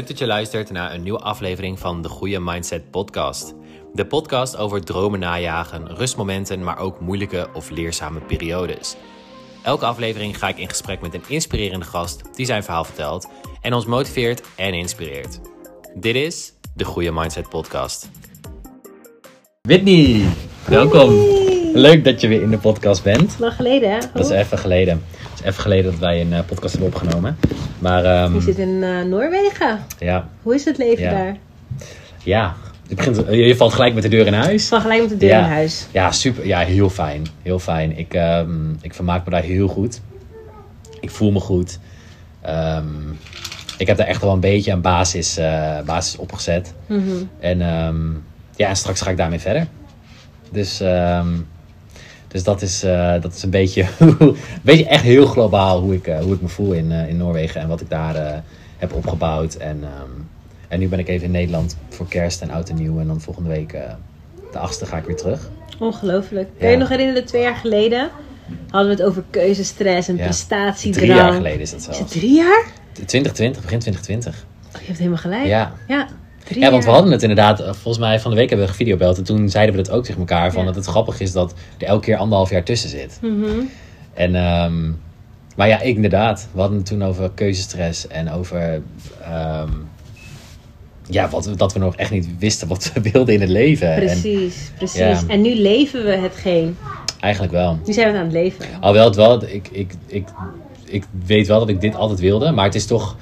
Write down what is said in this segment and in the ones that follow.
Leuk dat je luistert naar een nieuwe aflevering van de Goede Mindset Podcast. De podcast over dromen najagen, rustmomenten, maar ook moeilijke of leerzame periodes. Elke aflevering ga ik in gesprek met een inspirerende gast die zijn verhaal vertelt en ons motiveert en inspireert. Dit is de Goede Mindset Podcast. Whitney, welkom. Leuk dat je weer in de podcast bent. Lang geleden, hè? Dat is even geleden. Het is even geleden dat wij een eh, podcast hebben opgenomen. Maar ehm, Je zit in eh, Noorwegen. ja, Hoe is het leven Ja. daar? ja. Je, begint, je valt gelijk met de deur in huis. Van gelijk met de deur Ja. in huis. Ja, super. Ja, heel fijn. Heel fijn. Ik, ehm, ik vermaak me daar heel goed. Ik voel me goed. Ehm, ik heb daar echt wel een beetje een basis, eh, basis opgezet. Mhm. En, ehm, ja, en straks ga ik daarmee verder. Dus, dus dat, is, eh, dat is een beetje, een beetje echt heel globaal hoe ik, eh, hoe ik me voel in, eh, in Noorwegen. En wat ik daar heb opgebouwd. En, ehm, en nu ben ik even in Nederland voor kerst en oud en nieuw. En dan volgende week, de achtste, ga ik weer terug. Ongelooflijk. Kun je je nog herinneren, twee jaar geleden hadden we het over keuzestress en Ja. prestatiedrang. Drie jaar geleden is dat Is zelfs. het drie jaar? 2020, begin 2020. Oh, je hebt helemaal gelijk. Ja. Ja, drie Ja, want we hadden het inderdaad, eh, volgens mij van de week hebben we gevideobeld. En toen zeiden we dat ook tegen elkaar. Van Ja. dat het grappig is dat er elke keer anderhalf jaar tussen zit. Mhm. En, ehm, maar ja, inderdaad. We hadden het toen over keuzestress en over... ehm, ja, wat, dat we nog echt niet wisten wat we wilden in het leven. En Precies, precies. Ja. En nu leven we hetgeen. eigenlijk wel. Nu zijn we het aan het leven. Alhoewel het wel, ik, ik, ik, ik weet wel dat ik dit altijd wilde, maar het is toch.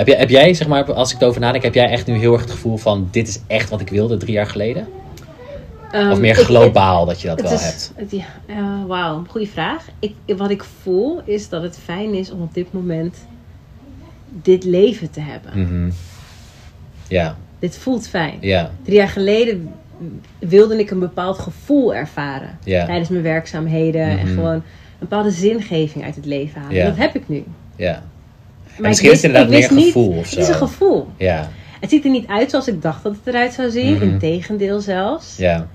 Heb jij, heb jij, zeg maar, als ik erover nadenk, heb jij echt nu heel erg het gevoel van: dit is echt wat ik wilde drie jaar geleden? Ehm, Of meer ik- globaal dat je dat wel is, hebt? het, ja, wauw, goede vraag. Ik, wat ik voel is dat het fijn is om op dit moment dit leven te hebben. Mhm. Ja, Dit voelt fijn. ja, Drie jaar geleden wilde ik een bepaald gevoel ervaren Ja. tijdens mijn werkzaamheden en Mhm. gewoon een bepaalde zingeving uit het leven halen. Ja. Dat heb ik nu. ja. Maar misschien ik is het inderdaad wist meer niet- gevoel of Het is zo. een gevoel. Ja, Het ziet er niet uit zoals ik dacht dat het eruit zou zien. Mhm. Integendeel zelfs. ja,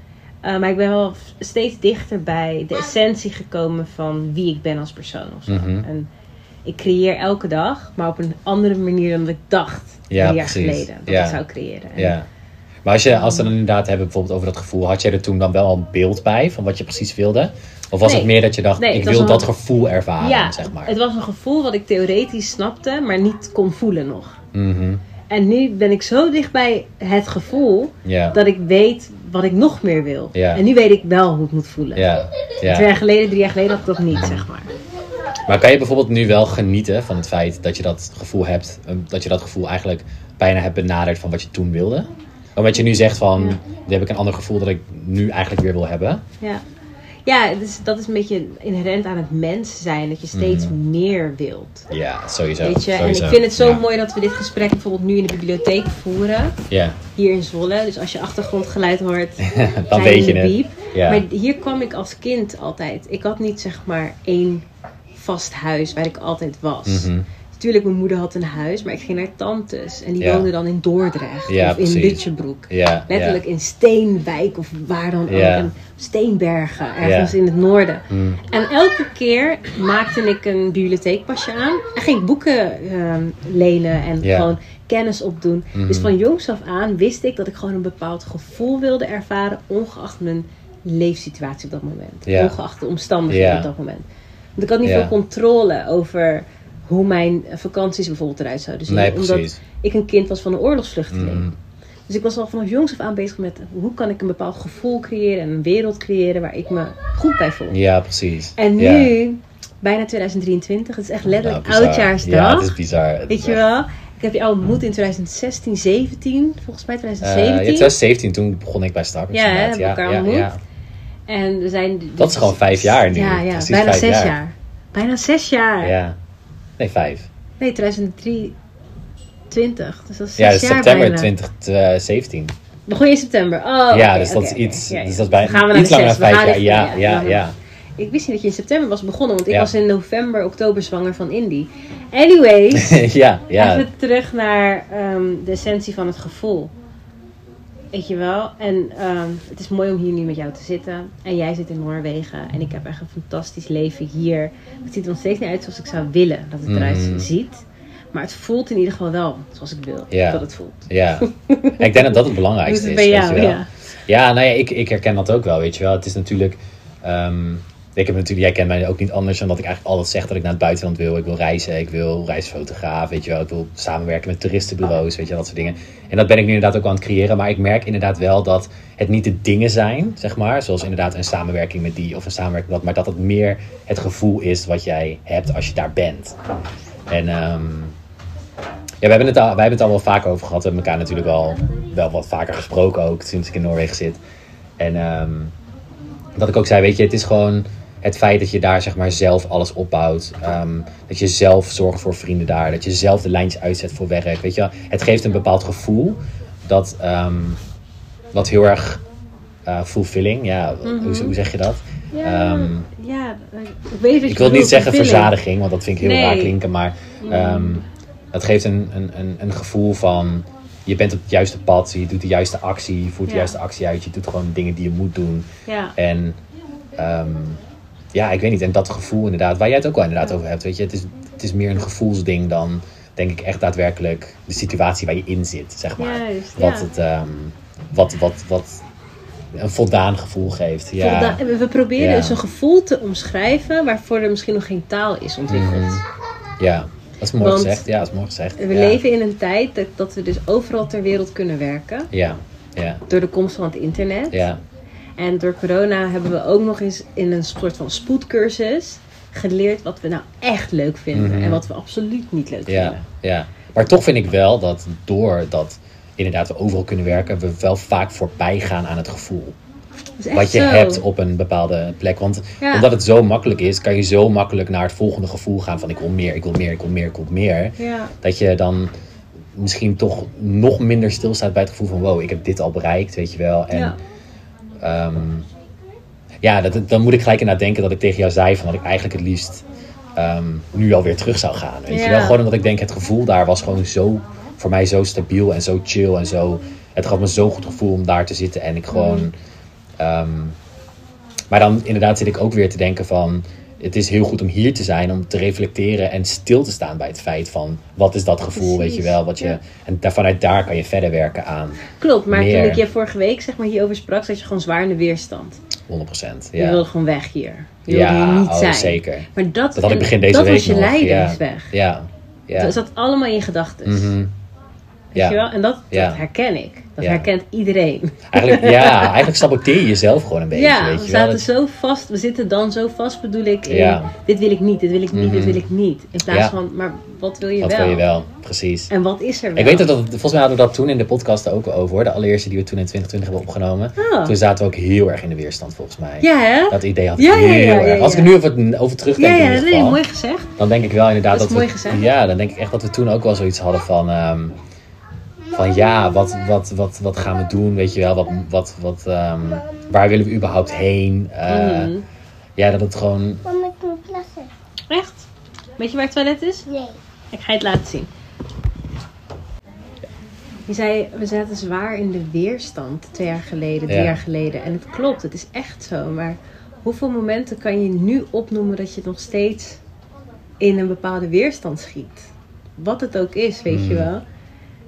Uh, maar ik ben wel steeds dichter bij de essentie gekomen van wie ik ben als persoon. Of zo. Mhm. En ik creëer elke dag, maar op een andere manier dan ik dacht Ja, drie jaar precies. geleden dat Ja. ik zou creëren. En ja. Maar als, je, als we dan inderdaad hebben bijvoorbeeld over dat gevoel, had jij er toen dan wel een beeld bij van wat je precies wilde? Of was Nee. het meer dat je dacht: Nee, ik het wil een- dat gevoel ervaren, ja, zeg maar? het was een gevoel wat ik theoretisch snapte, maar niet kon voelen nog. Mhm. En nu ben ik zo dicht bij het gevoel dat ik weet wat ik nog meer wil. En nu weet ik wel hoe ik moet voelen. ja, ja. Twee jaar geleden, drie jaar geleden had ik dat niet, zeg maar. Maar kan je bijvoorbeeld nu wel genieten van het feit dat je dat gevoel hebt, eh, dat je dat gevoel eigenlijk bijna hebt benaderd van wat je toen wilde? Omdat je nu zegt van, Ja. nu heb ik een ander gevoel dat ik nu eigenlijk weer wil hebben. Ja, ja dus dat is een beetje inherent aan het mens zijn. Dat je steeds meer wilt. Ja, sowieso. Weet je? En ik vind het zo Ja. mooi dat we dit gesprek bijvoorbeeld nu in de bibliotheek voeren. Ja, Hier in Zwolle. Dus als je achtergrondgeluid hoort, dan weet je het. Ja. Maar hier kwam ik als kind altijd. Ik had niet zeg maar één vast huis waar ik altijd was. Mhm. Natuurlijk, mijn moeder had een huis, maar ik ging naar tantes. En die Ja. woonden dan in Dordrecht Ja, of in. Lutjebroek. Ja, Letterlijk in Steenwijk of waar dan ook. Steenbergen, ergens in het noorden. ja. Mm. En elke keer maakte ik een bibliotheekpasje aan. En ging ik boeken ehm, lenen en gewoon kennis opdoen. Mhm. Dus van jongs af aan wist ik dat ik gewoon een bepaald gevoel wilde ervaren. Ongeacht mijn leefsituatie op dat moment. Ja. Ongeacht de omstandigheden op dat moment. Want ik had niet veel controle over hoe mijn vakanties bijvoorbeeld eruit zouden zien. Nee, omdat ik een kind was van een oorlogsvluchteling. Mhm. Dus ik was al vanaf jongs af aan bezig met hoe kan ik een bepaald gevoel creëren en een wereld creëren waar ik me goed bij voel. Ja, precies. En Ja. nu, bijna 2023, het is echt letterlijk Nou, oudjaarsdag. Ja, het is bizar. Het is Weet je echt- wel? Ik heb je al ontmoet in 2016, 17, volgens mij Eh, 2017. ja, 2017, toen begon ik bij Starbucks. Ja, inderdaad. hebben we elkaar ontmoet. En we zijn. Dat is gewoon vijf jaar nu. Ja, ja bijna zes jaar. jaar. Bijna zes jaar. Ja. Nee, vijf. Nee, 2023. Dus dat is Ja, dus jaar september bijna. 2017. Begon je in september? Oh, ja, dus dat is iets. Dus dat is bijna Gaan we naar iets langer dan vijf jaar. Ja, ja, ja, Ik wist niet dat je in september was begonnen, want ik Ja. was in november, oktober zwanger van Indy. Anyways, ja, ja. even terug naar ehm, de essentie van het gevoel. Weet je wel? En ehm, het is mooi om hier nu met jou te zitten. En jij zit in Noorwegen. En ik heb echt een fantastisch leven hier. Het ziet er nog steeds niet uit zoals ik zou willen dat het eruit Mhm. ziet. Maar het voelt in ieder geval wel zoals ik wil Ja. dat het voelt. Ja. ik denk dat dat het belangrijkste Dus is. bij weet je wel. ja. Ja, nou ja, ik, ik herken dat ook wel, weet je wel. Het is natuurlijk... ehm, ik heb natuurlijk, jij kent mij ook niet anders dan dat ik eigenlijk altijd zeg dat ik naar het buitenland wil. Ik wil reizen, ik wil reisfotograaf, weet je wel. Ik wil samenwerken met toeristenbureaus, weet je wel, dat soort dingen. En dat ben ik nu inderdaad ook aan het creëren. Maar ik merk inderdaad wel dat het niet de dingen zijn, zeg maar. Zoals inderdaad een samenwerking met die of een samenwerking met dat. Maar dat het meer het gevoel is wat jij hebt als je daar bent. En ehm, ja, we hebben, het al, wij hebben het al wel vaker over gehad. We hebben elkaar natuurlijk wel, wel wat vaker gesproken ook sinds ik in Noorwegen zit. En ehm, dat ik ook zei, weet je, het is gewoon het feit dat je daar zeg maar zelf alles opbouwt. Ehm, dat je zelf zorgt voor vrienden daar. Dat je zelf de lijntjes uitzet voor werk. Weet je wel. Het geeft een bepaald gevoel dat, wat heel erg eh, fulfilling, ja, hoe, hoe zeg je dat? Ja, Ehm, ja ik weet je ik wil niet zeggen verzadiging, want dat vind ik heel Nee. raar klinken. Maar ehm, het geeft een, een, een, een gevoel van... Je bent op het juiste pad, je doet de juiste actie, je voert de juiste actie uit. Je doet gewoon dingen die je moet doen. Ja. En ja, ik weet niet. En dat gevoel inderdaad, waar jij het ook wel inderdaad over hebt. Weet je, het is, het is meer een gevoelsding dan, denk ik, echt daadwerkelijk de situatie waar je in zit, zeg maar. Juist, wat, ja. het, ehm, wat, wat, wat een voldaan gevoel geeft. Ja. We- proberen Ja. dus een gevoel te omschrijven waarvoor er misschien nog geen taal is ontwikkeld. Mhm. ja, dat is mooi Want gezegd. Ja, dat is mooi gezegd. We ja. leven in een tijd dat, dat we dus overal ter wereld kunnen werken. Ja, ja, Door de komst van het internet. ja. En door corona hebben we ook nog eens in een soort van spoedcursus geleerd wat we nou echt leuk vinden. Mhm. En wat we absoluut niet leuk Ja, vinden. ja. Maar toch vind ik wel dat doordat inderdaad we overal kunnen werken, we wel vaak voorbij gaan aan het gevoel. Wat je zo. hebt op een bepaalde plek. Want Ja. omdat het zo makkelijk is, kan je zo makkelijk naar het volgende gevoel gaan van ik wil meer, ik wil meer, ik wil meer, ik wil meer. Ja, Dat je dan misschien toch nog minder stilstaat bij het gevoel van wow, ik heb dit al bereikt, weet je wel. En ja. Ehm, ja, dat, dan moet ik gelijk inderdaad denken dat ik tegen jou zei van dat ik eigenlijk het liefst ehm, nu alweer terug zou gaan. Weet je wel? Gewoon omdat ik denk het gevoel daar was gewoon zo, voor mij zo stabiel en zo chill en zo. Het gaf me zo'n goed gevoel om daar te zitten en ik gewoon. Mhm. ehm, maar dan inderdaad zit ik ook weer te denken van. Het is heel goed om hier te zijn, om te reflecteren en stil te staan bij het feit van wat is dat gevoel, weet je wel. Wat je, ja. En daar, vanuit daar kan je verder werken aan Klopt, maar Meer. toen ik je vorige week zeg maar hierover sprak, zat je gewoon zwaar in de weerstand. 100%. Je Ja, wilde gewoon weg hier. Je wilde ja hier niet oh, zijn. zeker. Maar dat, Dat had ik begin deze dat week was je nog, leidensweg. Ja, ja. Dat zat allemaal in je gedachten. Mhm. Weet Ja. je wel? En dat, dat herken ik. Dat Ja. herkent iedereen. Eigenlijk, ja, eigenlijk saboteer je jezelf gewoon een beetje, ja, weet we wel. zaten Dat- zo vast. We zitten dan zo vast, bedoel ik. In, Ja. Dit wil ik niet, dit wil ik niet, dit Mhm. wil ik niet. In plaats Ja. van, maar wat wil je Wat wel? wil je wel, precies. En wat is er wel? Ik weet dat, dat, volgens mij hadden we dat toen in de podcast ook over hoor. De allereerste die we toen in 2020 hebben opgenomen. Ah. Toen zaten we ook heel erg in de weerstand volgens mij. Ja, hè? Dat idee had ik heel erg. Als ik nu over, over terugdenk ja, nee, geval, mooi gezegd. dan denk ik wel inderdaad Dat dat, is we... gezegd. Ja, dan denk ik echt dat we toen ook wel zoiets hadden van... ehm, van ja, wat, wat, wat, wat gaan we doen, weet je wel? Wat, wat, wat, ehm, waar willen we überhaupt heen? Eh, Mhm. Ja, dat het gewoon... Mama, ik moet plassen. Echt? Weet je waar het toilet is? Nee. Ik ga je het laten zien. Je zei, we zaten zwaar in de weerstand twee jaar geleden, drie Ja. jaar geleden. En het klopt, het is echt zo. Maar hoeveel momenten kan je nu opnoemen dat je nog steeds in een bepaalde weerstand schiet? Wat het ook is, weet je Mm. wel.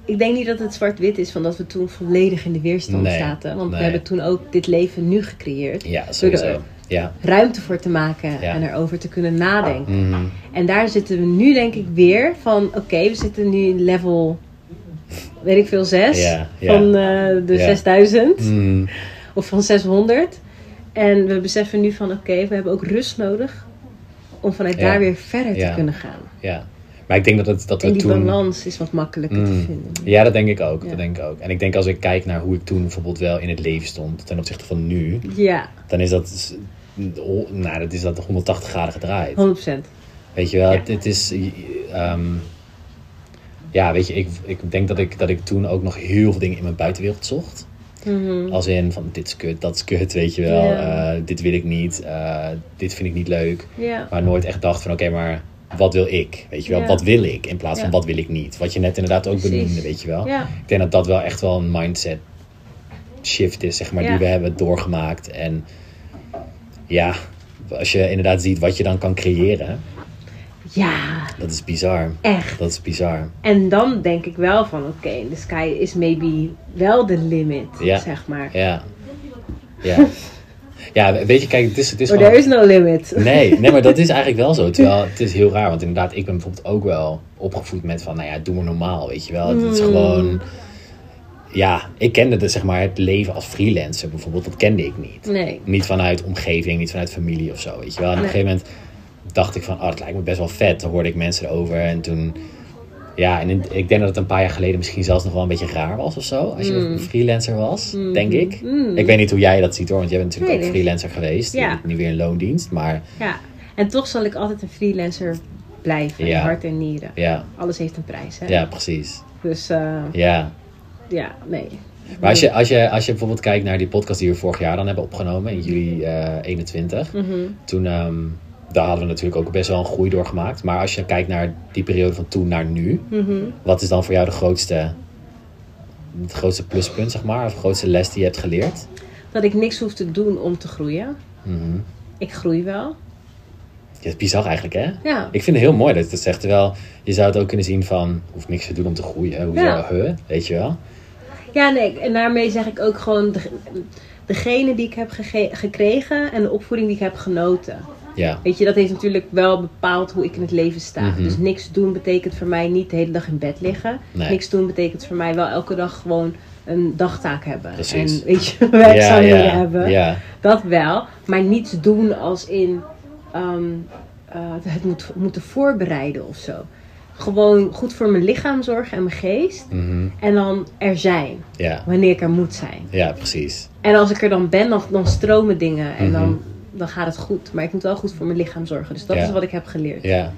Ik denk niet dat het zwart-wit is van dat we toen volledig in de weerstand Nee, zaten. Want nee. we hebben toen ook dit leven nu gecreëerd. Ja, Door sowieso. er Ja. ruimte voor te maken Ja. en erover te kunnen nadenken. Mhm. En daar zitten we nu denk ik weer van, oké, we zitten nu in level, weet ik veel, 6 Ja, van eh, de Ja. 6000 Mhm. of van 600. En we beseffen nu van, oké, we hebben ook rust nodig om vanuit daar weer verder te kunnen gaan. Ja. Maar ik denk dat, het, dat we En die toen... balans is wat makkelijker te Mm. vinden. Ja, dat denk ik ook. Ja. Dat denk ik ook. En ik denk als ik kijk naar hoe ik toen bijvoorbeeld wel in het leven stond ten opzichte van nu, Ja, dan is dat, nou, dat is dat 180 graden gedraaid. 100%. Weet je wel, Ja. het, het is. ehm, ja, weet je, ik, ik denk dat ik, dat ik toen ook nog heel veel dingen in mijn buitenwereld zocht. Mhm. Als in van dit is kut, dat is kut, weet je wel. Eh, dit wil ik niet, eh, dit vind ik niet leuk. Maar nooit echt dacht van oké, maar wat wil ik? Weet je wel, Ja. wat wil ik? In plaats van Ja. wat wil ik niet? Wat je net inderdaad ook Precies. benoemde, weet je wel. Ja. Ik denk dat dat wel echt wel een mindset shift is, zeg maar, die we hebben doorgemaakt. En ja, als je inderdaad ziet wat je dan kan creëren. Ja, Dat is bizar. echt. Dat is bizar. En dan denk ik wel van, oké, the sky is maybe wel de limit, zeg maar. Ja. Ja. Ja, weet je, kijk, het is, het is gewoon- there is no limit. Nee, nee, maar dat is eigenlijk wel zo. Terwijl het is heel raar, want inderdaad, ik ben bijvoorbeeld ook wel opgevoed met van, nou ja, doe maar normaal, weet je wel. Het is Mm. gewoon, ja, ik kende dus, zeg maar het leven als freelancer bijvoorbeeld, dat kende ik niet. Nee. Niet vanuit omgeving, niet vanuit familie of zo, weet je wel. En op een gegeven moment dacht ik van, oh, dat lijkt me best wel vet. Toen hoorde ik mensen erover en toen, ja, en in- ik denk dat het een paar jaar geleden misschien zelfs nog wel een beetje raar was of zo. Als je Mm. een freelancer was, Mhm. denk ik. Mm. Ik weet niet hoe jij dat ziet hoor, want jij bent natuurlijk Nee, ook freelancer geweest. Ja. Nu weer in loondienst, maar Ja, en toch zal ik altijd een freelancer blijven. Ja. hart en nieren. ja, Alles heeft een prijs, hè? ja, precies. Dus uh, Ja. ja, nee. Maar als je, als, je, als je bijvoorbeeld kijkt naar die podcast die we vorig jaar dan hebben opgenomen, in juli eh 21, Mhm. toen ehm, daar hadden we natuurlijk ook best wel een groei doorgemaakt. Maar als je kijkt naar die periode van toen naar nu, Mhm. wat is dan voor jou de grootste, het grootste pluspunt, zeg maar, of de grootste les die je hebt geleerd? Dat ik niks hoef te doen om te groeien. Mhm. Ik groei wel. Ja, dat is bizar eigenlijk, hè? Ja. Ik vind het heel mooi dat je het zegt. Terwijl je zou het ook kunnen zien van, hoef niks te doen om te groeien. Hoezo? Ja. Huh? Weet je wel? Ja, nee. En daarmee zeg ik ook gewoon de, degene die ik heb gekregen en de opvoeding die ik heb genoten. Ja. Weet je, dat heeft natuurlijk wel bepaald hoe ik in het leven sta. Mhm. Dus niks doen betekent voor mij niet de hele dag in bed liggen. Nee. Niks doen betekent voor mij wel elke dag gewoon een dagtaak hebben. Precies. En weet je, werkzaamheden hebben. Ja. Dat wel. Maar niets doen als in ehm, eh, het moet, moeten voorbereiden of zo. Gewoon goed voor mijn lichaam zorgen en mijn geest. Mhm. En dan er zijn. Wanneer ik er moet zijn. Ja, precies. En als ik er dan ben, dan, dan stromen dingen. En Mhm. dan, dan gaat het goed. Maar ik moet wel goed voor mijn lichaam zorgen. Dus dat Ja. is wat ik heb geleerd. Ja.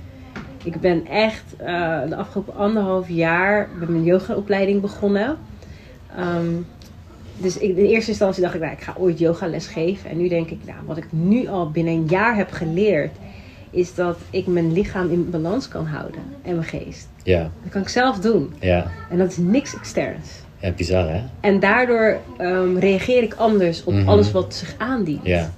Ik ben echt eh, de afgelopen anderhalf jaar met mijn yogaopleiding begonnen. Ehm, dus ik, in eerste instantie dacht ik, nou, ik ga ooit yogales geven. En nu denk ik, nou, wat ik nu al binnen een jaar heb geleerd, is dat ik mijn lichaam in balans kan houden en mijn geest. Ja. Dat kan ik zelf doen. Ja. En dat is niks externs. Ja, bizar hè? En daardoor ehm, reageer ik anders op Mhm. alles wat zich aandient. Ja.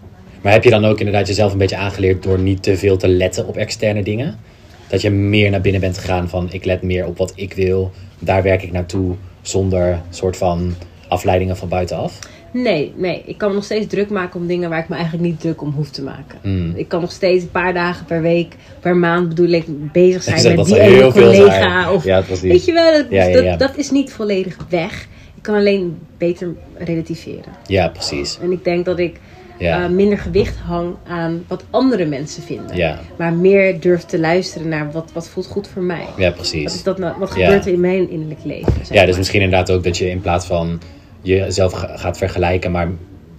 Maar heb je dan ook inderdaad jezelf een beetje aangeleerd door niet te veel te letten op externe dingen? Dat je meer naar binnen bent gegaan van ik let meer op wat ik wil, daar werk ik naartoe zonder soort van afleidingen van buitenaf? Nee, nee. Ik kan me nog steeds druk maken om dingen waar ik me eigenlijk niet druk om hoef te maken. Hmm. Ik kan nog steeds een paar dagen per week, per maand bedoel ik, bezig zijn met die ene collega. zijn. Of, Ja. Weet je wel, dat, Ja, ja, dat, ja. dat is niet volledig weg. Ik kan alleen beter relativeren. Ja, precies. En ik denk dat ik Ja. eh, minder gewicht hang aan wat andere mensen vinden. Ja. Maar meer durf te luisteren naar wat, wat voelt goed voor mij. Ja, Wat, is precies. dat nou, wat Ja. gebeurt er in mijn innerlijk leven? zeg Ja, dus maar. misschien inderdaad ook dat je in plaats van jezelf ga- gaat vergelijken, maar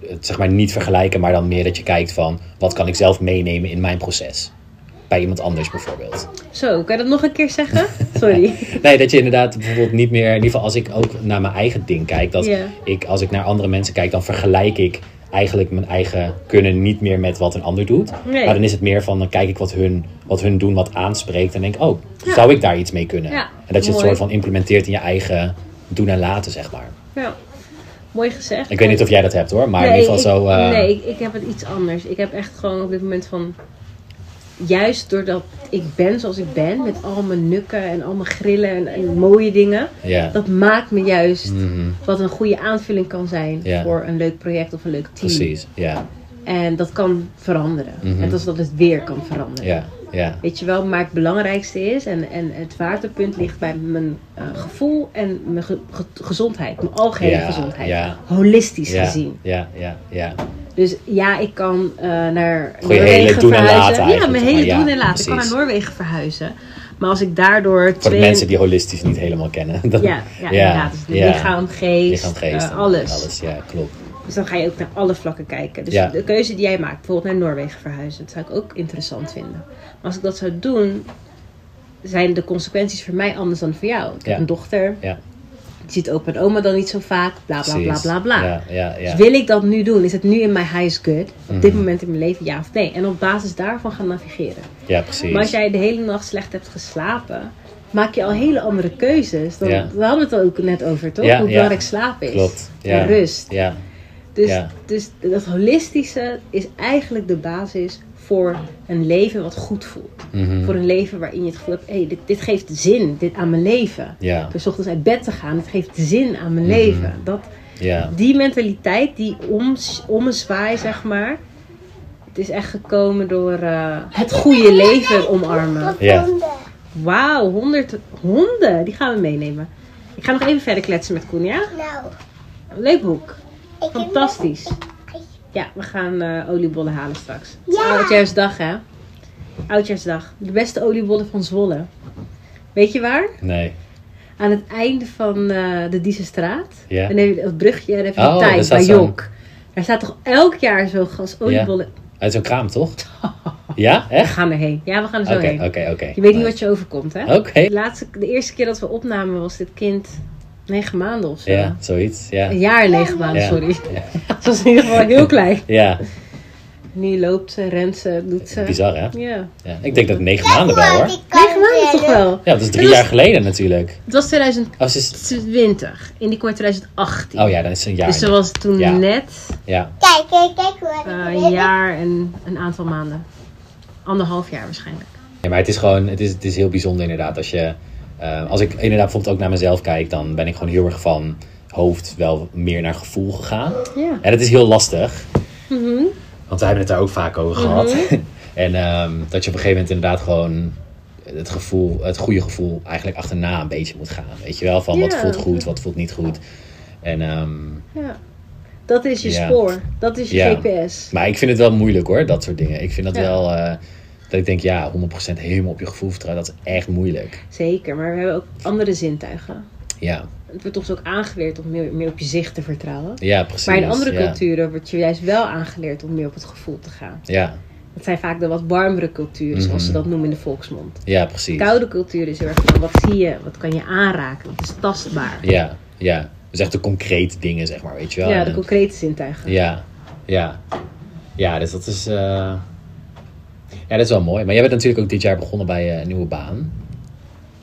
het zeg maar niet vergelijken, maar dan meer dat je kijkt van wat kan ik zelf meenemen in mijn proces. Bij iemand anders bijvoorbeeld. Zo, kan je dat nog een keer zeggen? Sorry. Nee, dat je inderdaad bijvoorbeeld niet meer, in ieder geval als ik ook naar mijn eigen ding kijk, dat ik als ik naar andere mensen kijk, dan vergelijk ik eigenlijk mijn eigen kunnen niet meer met wat een ander doet. Nee. Maar dan is het meer van, dan kijk ik wat hun, wat hun doen, wat aanspreekt en denk, oh, Ja. zou ik daar iets mee kunnen? Ja, en dat je het mooi. soort van implementeert in je eigen doen en laten, zeg maar. Ja, mooi gezegd. Ik weet niet of jij dat hebt hoor, maar in ieder geval ik- zo... eh, Nee, ik, ik heb het iets anders. Ik heb echt gewoon op dit moment van... Juist doordat ik ben zoals ik ben, met al mijn nukken en al mijn grillen en, en mooie dingen. Ja, Dat maakt me juist Mhm, wat een goede aanvulling kan zijn Ja. voor een leuk project of een leuk team. precies. Ja, En dat kan veranderen. Mhm. Net als dat het weer kan veranderen. ja, ja. Weet je wel, maar het belangrijkste is, en, en het waterpunt ligt bij mijn eh, gevoel en mijn ge- ge- gezondheid, mijn algehele Ja, gezondheid. ja. Holistisch Ja, gezien. ja, ja, ja. Dus ja, ik kan eh, naar Noorwegen hele doen en verhuizen. ja, mijn hele doen Ja, en laten. Ik kan naar. Noorwegen verhuizen. Maar als ik daardoor Voor de twee... mensen die holistisch niet helemaal kennen. Dan- Ja, ja, inderdaad. Dus de ja. lichaam, geest, Lichaam, geest. eh, alles. Alles, ja, klopt. Dus dan ga je ook naar alle vlakken kijken. Dus Ja. de keuze die jij maakt, bijvoorbeeld naar Noorwegen verhuizen, dat zou ik ook interessant vinden. Maar als ik dat zou doen, zijn de consequenties voor mij anders dan voor jou. Ik Ja. heb een dochter, Ja, ziet opa en oma dan niet zo vaak, bla bla bla bla bla. Ja, ja, ja. Dus wil ik dat nu doen? Is het nu in mijn highest good? Op dit Mhm. moment in mijn leven, ja of nee? En op basis daarvan gaan navigeren. ja, precies. Maar als jij de hele nacht slecht hebt geslapen, maak je al hele andere keuzes. Dan, Ja. We hadden het er ook net over, toch? Ja, Hoe ja. belangrijk slaap is. Klopt. Ja. En rust. Ja, Dus, Ja. dus dat holistische is eigenlijk de basis voor een leven wat goed voelt. Mhm. Voor een leven waarin je het gevoel hebt, hey, dit, dit geeft zin dit aan mijn leven. Ja, Door 's ochtends uit bed te gaan, het geeft zin aan mijn Mhm. leven. Dat, ja, die mentaliteit, die om, ommezwaai, zeg maar. Het is echt gekomen door eh, het goede leven omarmen. Ja. Wauw, 100 honden. Die gaan we meenemen. Ik ga nog even verder kletsen met Koen, ja? Nou, Leuk boek. ik heb Fantastisch. Ja, we gaan eh, oliebollen halen straks. Ja. Oudjaarsdag, hè? Oudjaarsdag. De beste oliebollen van Zwolle. Weet je waar? nee. Aan het einde van eh, de Diesestraat. Ja. En dan heb je het brugje en dan heb je Oh, tijd bij zo'n- Jok. Daar staat toch elk jaar zo'n gas oliebollen. Uit zo'n kraam, toch? Ja, We echt? gaan erheen. Ja, we gaan er zo Oké, heen. oké, oké. Je weet niet wat je overkomt, hè? Oké. De, laatste, de eerste keer dat we opnamen was dit kind negen maanden of zo. Ja, zoiets. Ja. Een jaar en negen maanden, Ja. sorry. Ja. Het was in ieder geval heel klein. Ja, Nu loopt ze, rent ze, doet ze. bizar hè? Ja. Ja. Ik denk dat negen maanden wel hoor. Negen maanden toch wel? Ja, dat is drie was- jaar geleden natuurlijk. Het was 2020. Oh, is... In die kwart 2018. oh ja, dan is een jaar. Dus ze was toen Ja. net Ja, Kijk, kijk, kijk hoor. eh, een jaar en een aantal maanden. Anderhalf jaar waarschijnlijk. Ja, maar het is gewoon, het is, het is heel bijzonder inderdaad. Als, je, eh, als ik inderdaad bijvoorbeeld ook naar mezelf kijk, dan ben ik gewoon heel erg van hoofd wel meer naar gevoel gegaan. Ja. En dat is heel lastig, Mhm. want wij hebben het daar ook vaak over gehad. en ehm, dat je op een gegeven moment inderdaad gewoon het gevoel, het goede gevoel eigenlijk achterna een beetje moet gaan. Weet je wel, van wat voelt goed, wat voelt niet goed. En, ehm, ja. Dat is je Ja. spoor. Dat is je Ja. GPS. maar ik vind het wel moeilijk hoor, dat soort dingen. Ik vind dat wel, eh, dat ik denk ja, 100% helemaal op je gevoel vertrouwen, dat is echt moeilijk. Zeker, maar we hebben ook andere zintuigen. Ja, Het wordt ons ook aangeleerd om meer, meer op je zicht te vertrouwen. ja precies. Maar in andere ja. culturen wordt je juist wel aangeleerd om meer op het gevoel te gaan. Ja, Dat zijn vaak de wat warmere culturen, zoals ze Mhm. dat noemen in de volksmond. ja, precies. Koude cultuur is heel erg van wat zie je, wat kan je aanraken, wat is tastbaar. Ja, ja. Dus echt de concrete dingen, zeg maar, weet je wel. Ja, de concrete zintuigen. ja, ja. Ja, dus dat is... eh, Ja, dat is wel mooi. Maar jij bent natuurlijk ook dit jaar begonnen bij eh, een nieuwe baan.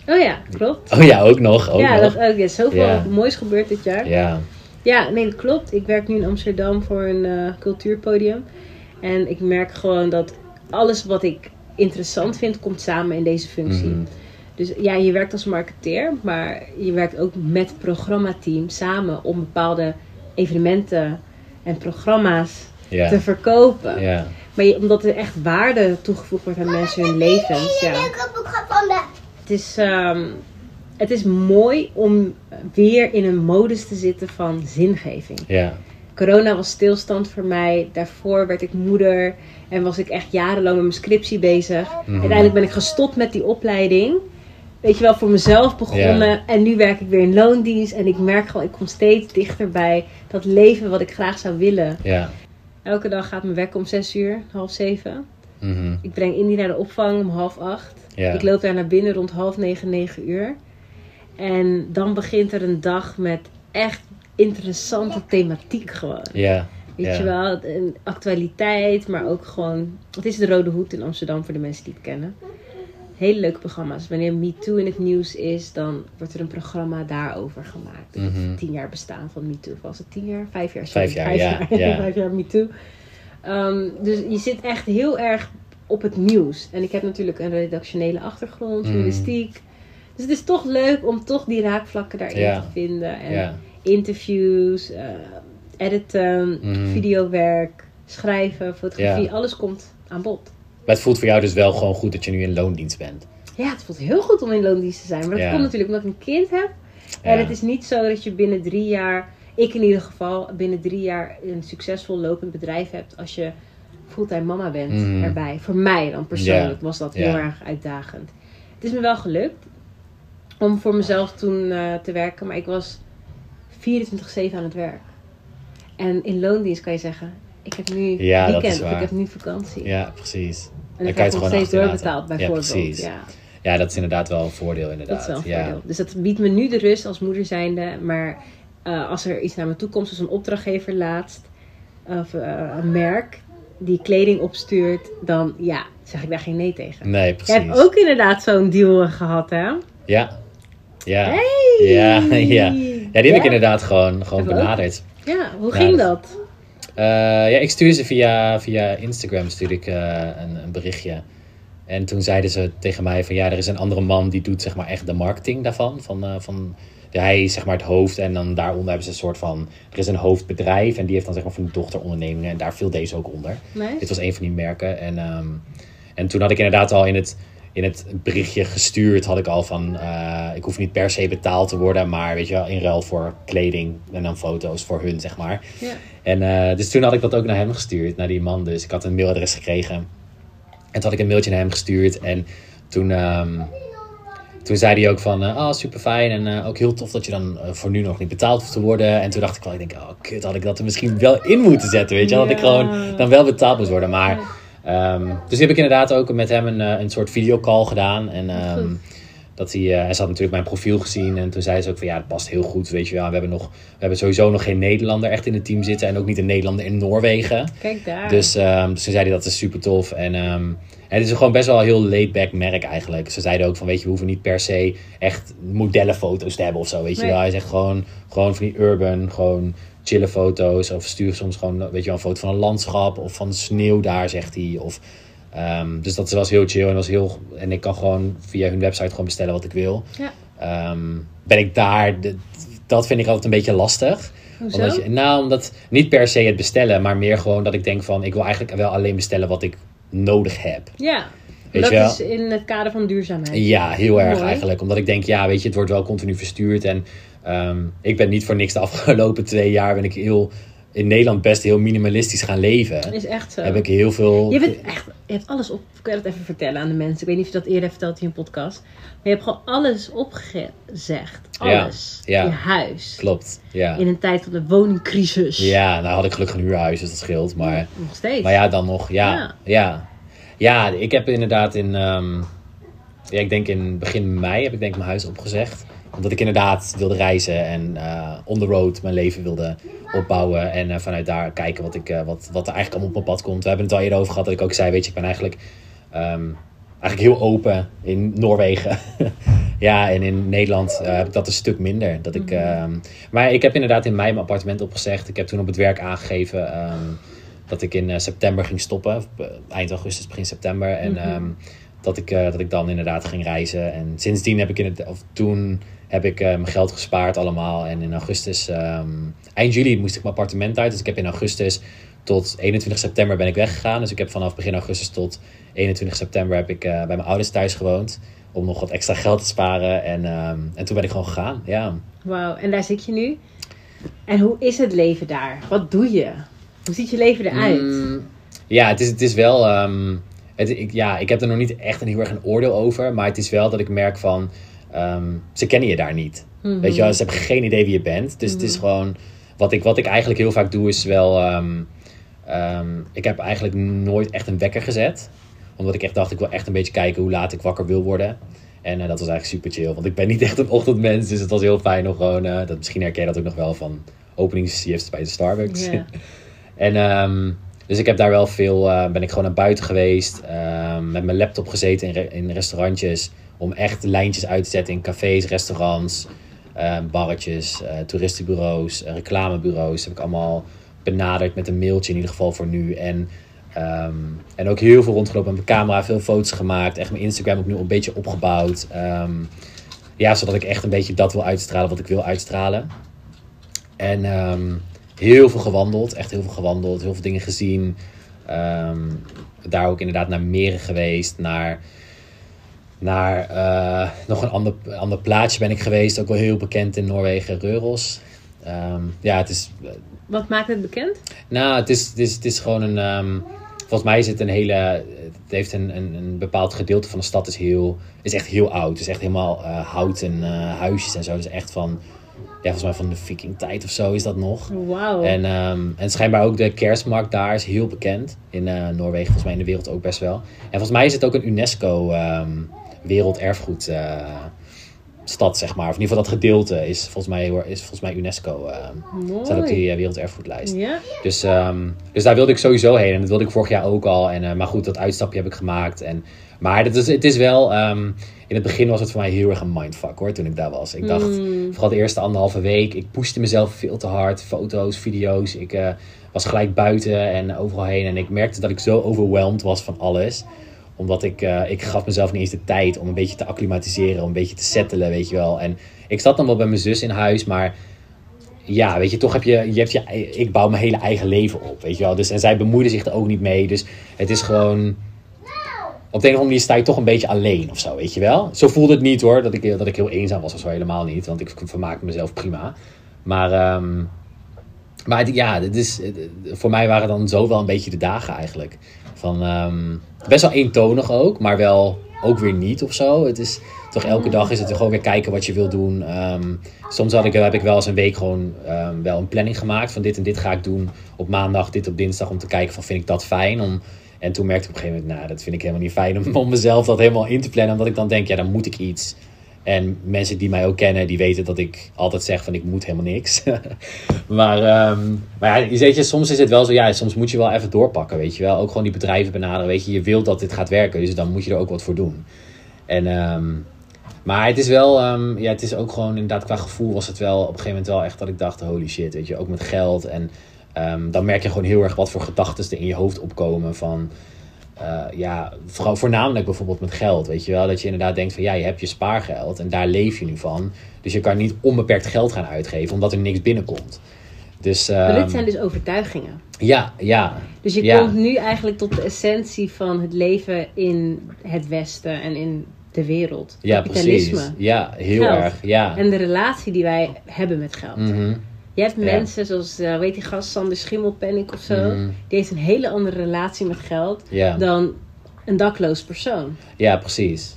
Oh ja, klopt. Oh ja, ook nog. Ook ja, nog. dat ook. Ja, zoveel Ja. moois gebeurd dit jaar. Ja. Ja, nee, dat klopt. Ik werk nu in Amsterdam voor een eh, cultuurpodium. En ik merk gewoon dat alles wat ik interessant vind, komt samen in deze functie. Mhm. Dus ja, je werkt als marketeer, maar je werkt ook met het programmateam samen om bepaalde evenementen en programma's te verkopen. Ja, Maar je- omdat er echt waarde toegevoegd wordt aan mensen hun levens. Ja. Het, is, ehm, het is mooi om weer in een modus te zitten van zingeving. ja. Corona was stilstand voor mij. Daarvoor werd ik moeder en was ik echt jarenlang met mijn scriptie bezig. Mhm. Uiteindelijk ben ik gestopt met die opleiding. Weet je wel, voor mezelf begonnen. Ja. En nu werk ik weer in loondienst. En ik merk gewoon, ik kom steeds dichter bij dat leven wat ik graag zou willen. Ja. Elke dag gaat mijn wekker om zes uur, half zeven. Mhm. Ik breng Indy naar de opvang om half acht. Ja. Ik loop daar naar binnen rond half negen, negen uur. En dan begint er een dag met echt interessante thematiek gewoon. Ja. Weet ja. je wel, een actualiteit, maar ook gewoon... Het is de Rode Hoed in Amsterdam voor de mensen die het kennen. Hele leuke programma's. Wanneer MeToo in het nieuws is, dan wordt er een programma daarover gemaakt. Mhm. tien jaar bestaan van MeToo. Was het tien jaar? Vijf jaar? sorry. Vijf jaar, ja, ja. Vijf jaar MeToo. Ehm, dus je zit echt heel erg op het nieuws. En ik heb natuurlijk een redactionele achtergrond, Mhm. journalistiek. Dus het is toch leuk om toch die raakvlakken daarin Ja. te vinden. En Ja. interviews, eh, editen, Mhm. videowerk, schrijven, fotografie. Alles komt aan bod. Maar het voelt voor jou dus wel gewoon goed dat je nu in loondienst bent. Ja, het voelt heel goed om in loondienst te zijn. Maar dat Ja. komt natuurlijk omdat ik een kind heb. Ja. En het is niet zo dat je binnen drie jaar, ik in ieder geval, binnen drie jaar een succesvol lopend bedrijf hebt als je fulltime mama bent Mhm. erbij. Voor mij dan persoonlijk Ja. was dat heel erg uitdagend. Het is me wel gelukt om voor mezelf toen eh, te werken, maar ik was 24-7 aan het werk. En in loondienst kan je zeggen, ik heb nu Ja, dat weekend of ik heb nu vakantie. Ja, precies. En Dan kan je krijg het gewoon steeds doorbetaald Ja, bijvoorbeeld. precies. Ja. Ja, dat is inderdaad wel een voordeel inderdaad. Dat is wel een ja. voordeel. Dus dat biedt me nu de rust als moeder zijnde. Maar eh, als er iets naar me toe komt, zoals een opdrachtgever laatst, of eh, een merk die kleding opstuurt, dan ja, zeg ik daar geen nee tegen. Nee, Jij precies. hebt ook inderdaad zo'n deal eh, gehad, hè? Ja. Ja. Hey! Ja, ja. Ja, die heb ik Ja? inderdaad gewoon, gewoon benaderd. Ja, hoe Ja, ging dat- Eh, ja, ik stuurde ze via, via Instagram stuurde ik, eh, een, een berichtje. En toen zeiden ze tegen mij van ja, er is een andere man die doet zeg maar echt de marketing daarvan. Van, eh, van, ja, hij is zeg maar het hoofd en dan daaronder hebben ze een soort van... Er is een hoofdbedrijf en die heeft dan zeg maar van die dochterondernemingen. En daar viel deze ook onder. Nice. Dit was een van die merken. En, ehm, en toen had ik inderdaad al in het, in het berichtje gestuurd, had ik al van, eh, ik hoef niet per se betaald te worden, maar weet je wel, in ruil voor kleding en dan foto's voor hun, zeg maar. Ja. En eh, dus toen had ik dat ook naar hem gestuurd, naar die man dus. Ik had een mailadres gekregen. En toen had ik een mailtje naar hem gestuurd en toen... ehm, toen zei hij ook van, eh, oh super fijn en ook heel tof dat je dan voor nu nog niet betaald hoeft te worden. En toen dacht ik wel, ik denk, oh kut, had ik dat er misschien wel in moeten zetten, weet je wel. Dat ik gewoon dan wel betaald moest worden. Maar, ehm, dus heb ik inderdaad ook met hem een, eh, een soort videocall gedaan. En Goed. dat hij, eh, hij zat natuurlijk mijn profiel gezien en toen zei ze ook van, ja, dat past heel goed, weet je wel. We hebben, nog, we hebben sowieso nog geen Nederlander echt in het team zitten en ook niet een Nederlander in Noorwegen. Kijk daar. Dus, dus toen zei hij dat is super tof. En, en het is gewoon best wel een heel laid-back merk eigenlijk. Ze zeiden ook van, weet je, we hoeven niet per se echt modellenfoto's te hebben of zo, weet je Nee. wel. Hij zegt gewoon, gewoon van die urban, gewoon chille foto's. Of stuur soms gewoon, weet je wel, een foto van een landschap of van sneeuw daar, zegt hij. Of, ehm, dus dat was heel chill en was heel... En ik kan gewoon via hun website gewoon bestellen wat ik wil. Ja. Ehm, ben ik daar... de- dat vind ik altijd een beetje lastig. Hoezo? Omdat je, nou, omdat niet per se het bestellen, maar meer gewoon dat ik denk van ik wil eigenlijk wel alleen bestellen wat ik nodig heb. Ja. Weet dat je wel? is in het kader van duurzaamheid. Ja, heel erg Mooi. eigenlijk. Omdat ik denk, ja, weet je, het wordt wel continu verstuurd. En ehm, ik ben niet voor niks de afgelopen twee jaar ben ik heel in Nederland best heel minimalistisch gaan leven. Is echt zo. Heb ik heel veel. Je bent echt, je hebt alles op. Kun je dat even vertellen aan de mensen? Ik weet niet of je dat eerder hebt verteld in je podcast. Maar je hebt gewoon alles opgezegd. Alles. ja. Je huis. Klopt. Ja. In een tijd van de woningcrisis. Ja, nou had ik gelukkig een huurhuis, dus dat scheelt. Maar Nog steeds. Maar ja, dan nog, ja. Ja. Ja, ja. ik heb inderdaad in, ehm, ja, ik denk in begin mei heb ik denk mijn huis opgezegd. Omdat ik inderdaad wilde reizen en eh on the road mijn leven wilde opbouwen. En eh, vanuit daar kijken wat, ik, eh, wat, wat er eigenlijk allemaal op mijn pad komt. We hebben het al eerder over gehad dat ik ook zei, weet je, ik ben eigenlijk, ehm, eigenlijk heel open in Noorwegen. ja, en in Nederland heb ik dat een stuk minder. Dat ik, ehm, maar ik heb inderdaad in mei mijn appartement opgezegd. Ik heb toen op het werk aangegeven ehm, dat ik in september ging stoppen. Eind augustus, begin september. En Mhm. dat, ik, dat ik dan inderdaad ging reizen. En sindsdien heb ik in het, of toen heb ik eh, mijn geld gespaard allemaal. En in augustus, ehm, eind juli moest ik mijn appartement uit. Dus ik heb in augustus tot 21 september ben ik weggegaan. Dus ik heb vanaf begin augustus tot 21 september heb ik eh, bij mijn ouders thuis gewoond. Om nog wat extra geld te sparen. En, ehm, en toen ben ik gewoon gegaan. Ja. Wauw, en daar zit je nu. En hoe is het leven daar? Wat doe je? Hoe ziet je leven eruit? Mm, ja, het is, het is wel. ehm, het, ik, ja, ik heb er nog niet echt een heel erg een oordeel over. Maar het is wel dat ik merk van. Ehm, ze kennen je daar niet. Mhm. Weet je wel, ze hebben geen idee wie je bent. Dus het is gewoon. Wat ik, wat ik eigenlijk heel vaak doe is wel. ehm, ehm, ik heb eigenlijk nooit echt een wekker gezet. Omdat ik echt dacht, ik wil echt een beetje kijken hoe laat ik wakker wil worden. En eh, dat was eigenlijk super chill. Want ik ben niet echt een ochtendmens. Dus het was heel fijn om gewoon. eh, dat, misschien herken je dat ook nog wel van openingsshifts bij de Starbucks. En dus ik heb daar wel veel, eh, ben ik gewoon naar buiten geweest, met mijn laptop gezeten in, re- in restaurantjes, om echt lijntjes uit te zetten in cafés, restaurants, ehm, barretjes, eh, toeristenbureaus, eh, reclamebureaus. Heb ik allemaal benaderd met een mailtje in ieder geval voor nu. En, ehm, en ook heel veel rondgelopen met mijn camera, veel foto's gemaakt. Echt mijn Instagram nu een beetje opgebouwd. Ehm, ja, zodat ik echt een beetje dat wil uitstralen wat ik wil uitstralen. En heel veel gewandeld, echt heel veel gewandeld, heel veel dingen gezien. Daar ook inderdaad naar meren geweest, naar, naar eh, nog een ander, ander plaatsje ben ik geweest, ook wel heel bekend in Noorwegen, Reuros. Ehm, ja, het is, Wat maakt het bekend? nou, het is, het is, het is gewoon een. ehm, volgens mij is het een hele. Het heeft een, een, een bepaald gedeelte van de stad is heel. Is echt heel oud. Het is echt helemaal eh, houten eh, huisjes en zo. Dus echt van. Ja, volgens mij van de Vikingtijd of zo is dat nog. Wauw. En, ehm, en schijnbaar ook de kerstmarkt daar is heel bekend. In Noorwegen, volgens mij in de wereld ook best wel. En volgens mij is het ook een UNESCO werelderfgoed eh, stad, zeg maar. Of in ieder geval dat gedeelte is volgens mij, is volgens mij UNESCO. Mooi. staat op die eh, werelderfgoedlijst. Dus, ehm, dus daar wilde ik sowieso heen. En dat wilde ik vorig jaar ook al. En, maar goed, dat uitstapje heb ik gemaakt. En, maar het is, het is wel... ehm, in het begin was het voor mij heel erg een mindfuck hoor, toen ik daar was. Ik dacht, Mm. vooral de eerste anderhalve week, ik pushte mezelf veel te hard. Foto's, video's. Ik was gelijk buiten en overal heen. En ik merkte dat ik zo overweldigd was van alles. Omdat ik, eh, ik gaf mezelf niet eens de tijd om een beetje te acclimatiseren, om een beetje te settelen, weet je wel. En ik zat dan wel bij mijn zus in huis, maar ja, weet je, toch heb je, je hebt je, ik bouw mijn hele eigen leven op, weet je wel. Dus, en zij bemoeide zich er ook niet mee. Dus het is gewoon, op de een of andere manier sta je toch een beetje alleen of zo, weet je wel. Zo voelde het niet hoor, dat ik, dat ik heel eenzaam was of zo, helemaal niet. Want ik vermaakte mezelf prima. Maar, ehm, maar ja, het is, voor mij waren dan zo wel een beetje de dagen eigenlijk. Van, ehm, best wel eentonig ook, maar wel ook weer niet of zo. Het is toch elke dag is het gewoon weer kijken wat je wil doen. Ehm, soms had ik, heb ik wel eens een week gewoon ehm, wel een planning gemaakt van dit en dit ga ik doen op maandag, dit op dinsdag, om te kijken van vind ik dat fijn. Om, en toen merkte ik op een gegeven moment, nou dat vind ik helemaal niet fijn om, om mezelf dat helemaal in te plannen. Omdat ik dan denk, ja dan moet ik iets. En mensen die mij ook kennen, die weten dat ik altijd zeg van ik moet helemaal niks. maar, ehm, maar ja, je weet je, soms is het wel zo, ja, soms moet je wel even doorpakken, weet je wel. Ook gewoon die bedrijven benaderen, weet je, je wilt dat dit gaat werken, dus dan moet je er ook wat voor doen. En, ehm, maar het is wel, ehm, ja, het is ook gewoon inderdaad qua gevoel was het wel op een gegeven moment wel echt dat ik dacht, holy shit, weet je, ook met geld. En dan merk je gewoon heel erg wat voor gedachten er in je hoofd opkomen van... eh, ja, vooral, voornamelijk bijvoorbeeld met geld, weet je wel. Dat je inderdaad denkt van ja, je hebt je spaargeld en daar leef je nu van. Dus je kan niet onbeperkt geld gaan uitgeven, omdat er niks binnenkomt. Dus Maar ehm, dit zijn dus overtuigingen. ja, ja, Dus je Ja. komt nu eigenlijk tot de essentie van het leven in het Westen en in de wereld. ja, Kapitalisme. precies. Ja, heel Geld. erg, ja. En de relatie die wij hebben met geld. Mhm, Je hebt Ja. mensen zoals, eh, weet die gast, Sander Schimmelpenninck of zo. mhm, Die heeft een hele andere relatie met geld ja. dan een dakloos persoon. ja, precies.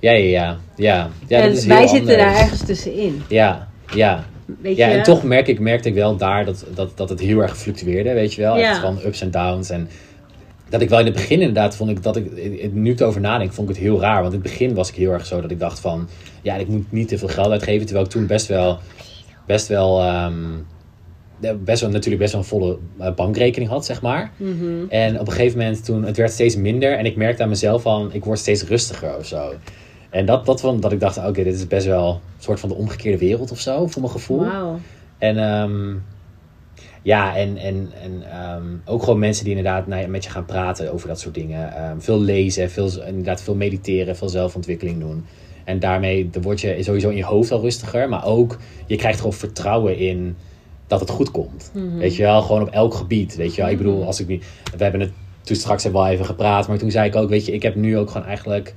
Ja, ja, ja. Ja, ja en dat is wij heel zitten anders. daar ergens tussenin. Ja, ja. Weet Ja, je? en toch merk ik, merkte ik wel daar dat, dat, dat het heel erg fluctueerde, weet je wel. Ja. Echt van ups en downs. En dat ik wel in het begin inderdaad vond ik dat ik, nu ik erover nadenk, vond ik het heel raar. Want in het begin was ik heel erg zo dat ik dacht van, ja, ik moet niet te veel geld uitgeven. Terwijl ik toen best wel, best wel, ehm, best wel natuurlijk best wel een volle eh, bankrekening had, zeg maar. Mhm. En op een gegeven moment toen, het werd steeds minder. En ik merkte aan mezelf van, ik word steeds rustiger of zo. En dat, dat van, dat ik dacht, oké, dit is best wel een soort van de omgekeerde wereld of zo, voor mijn gevoel. En ehm, ja, en, en, en ehm, ook gewoon mensen die inderdaad nou met je gaan praten over dat soort dingen. Veel lezen, veel, inderdaad veel mediteren, veel zelfontwikkeling doen. En daarmee word je sowieso in je hoofd al rustiger. Maar ook, je krijgt gewoon vertrouwen in dat het goed komt. Mhm. Weet je wel, gewoon op elk gebied. Weet je wel, ik bedoel, als ik nu... We hebben het toen straks hebben we al even gepraat. Maar toen zei ik ook, weet je, ik heb nu ook gewoon eigenlijk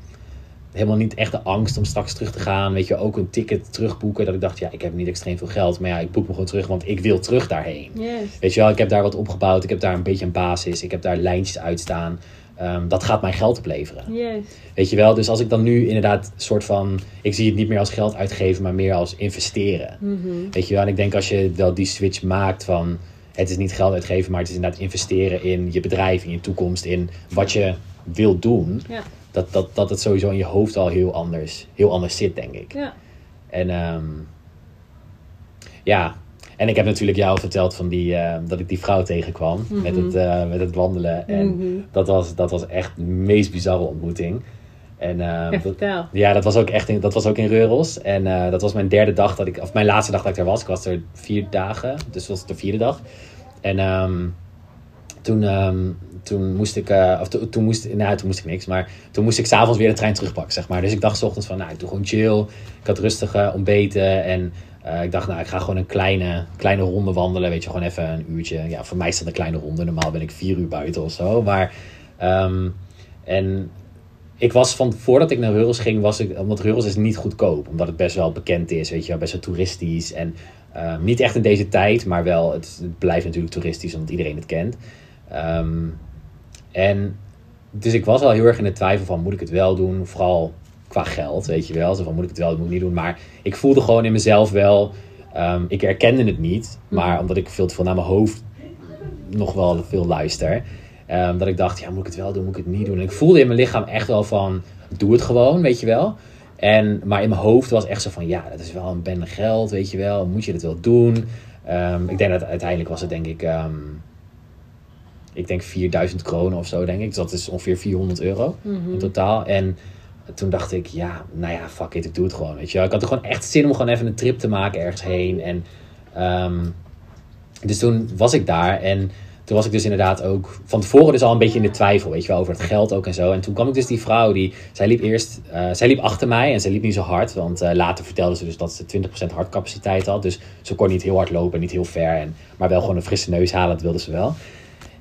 helemaal niet echt de angst om straks terug te gaan. Weet je, ook een ticket terugboeken. Dat ik dacht, ja, ik heb niet extreem veel geld. Maar ja, ik boek me gewoon terug, want ik wil terug daarheen. Yes. Weet je wel, ik heb daar wat opgebouwd. Ik heb daar een beetje een basis. Ik heb daar lijntjes uitstaan. Ehm, dat gaat mij geld opleveren. Yes. Weet je wel, dus als ik dan nu inderdaad soort van... Ik zie het niet meer als geld uitgeven, maar meer als investeren. Mhm. Weet je wel, en ik denk als je wel die switch maakt van... Het is niet geld uitgeven, maar het is inderdaad investeren in je bedrijf, in je toekomst, in wat je wilt doen. Ja. Dat, dat, dat het sowieso in je hoofd al heel anders, heel anders zit, denk ik. Ja. En ehm, ja, en ik heb natuurlijk jou verteld van die, eh, dat ik die vrouw tegenkwam met, het, eh, met het wandelen. En Mhm. dat, was, dat was echt de meest bizarre ontmoeting. En ehm, Ja, dat, vertel. ja, dat was ook echt in, dat was ook in Reurels. En dat was mijn derde dag dat ik, of mijn laatste dag dat ik er was. Ik was er vier dagen, dus was het de vierde dag. En ehm, toen, ehm, toen moest ik, of to- toen moest, nou toen moest ik niks, maar toen moest ik s'avonds weer de trein terugpakken, zeg maar. Dus ik dacht 's ochtends van, nou, ik doe gewoon chill. Ik had rustig ontbeten en eh, ik dacht, nou, ik ga gewoon een kleine, kleine ronde wandelen. Weet je, gewoon even een uurtje. Ja, voor mij is dat een kleine ronde. Normaal ben ik vier uur buiten of zo. Maar, ehm, en ik was van voordat ik naar Reurels ging, was ik, omdat Reurels is niet goedkoop, omdat het best wel bekend is, weet je wel, best wel toeristisch en ehm, niet echt in deze tijd, maar wel, het, blijft natuurlijk toeristisch omdat iedereen het kent. Ehm, en dus ik was al heel erg in de twijfel van, moet ik het wel doen, vooral qua geld, weet je wel, zo van, moet ik het wel moet ik niet doen, maar ik voelde gewoon in mezelf wel, ehm, ik herkende het niet, maar omdat ik veel te veel naar mijn hoofd nog wel veel luister. Ehm, dat ik dacht, ja, moet ik het wel doen, moet ik het niet doen? En ik voelde in mijn lichaam echt wel van, doe het gewoon, weet je wel. En, maar in mijn hoofd was echt zo van, ja, dat is wel een bende geld, weet je wel. Moet je het wel doen? Ehm, ik denk dat uiteindelijk was het denk ik, ik denk 4000 kronen of zo, denk ik. Dus dat is ongeveer 400 euro Mhm. in totaal. En toen dacht ik, ja, nou ja, fuck it, ik doe het gewoon. Weet je wel. Ik had er gewoon echt zin om gewoon even een trip te maken ergens heen. En, ehm, dus toen was ik daar en toen was ik dus inderdaad ook van tevoren dus al een beetje in de twijfel, weet je wel, over het geld ook en zo. En toen kwam ik dus die vrouw die, zij liep eerst, eh, zij liep achter mij en zij liep niet zo hard, want eh, later vertelde ze dus dat ze 20% hartcapaciteit had. Dus ze kon niet heel hard lopen, niet heel ver, en, maar wel gewoon een frisse neus halen, dat wilde ze wel.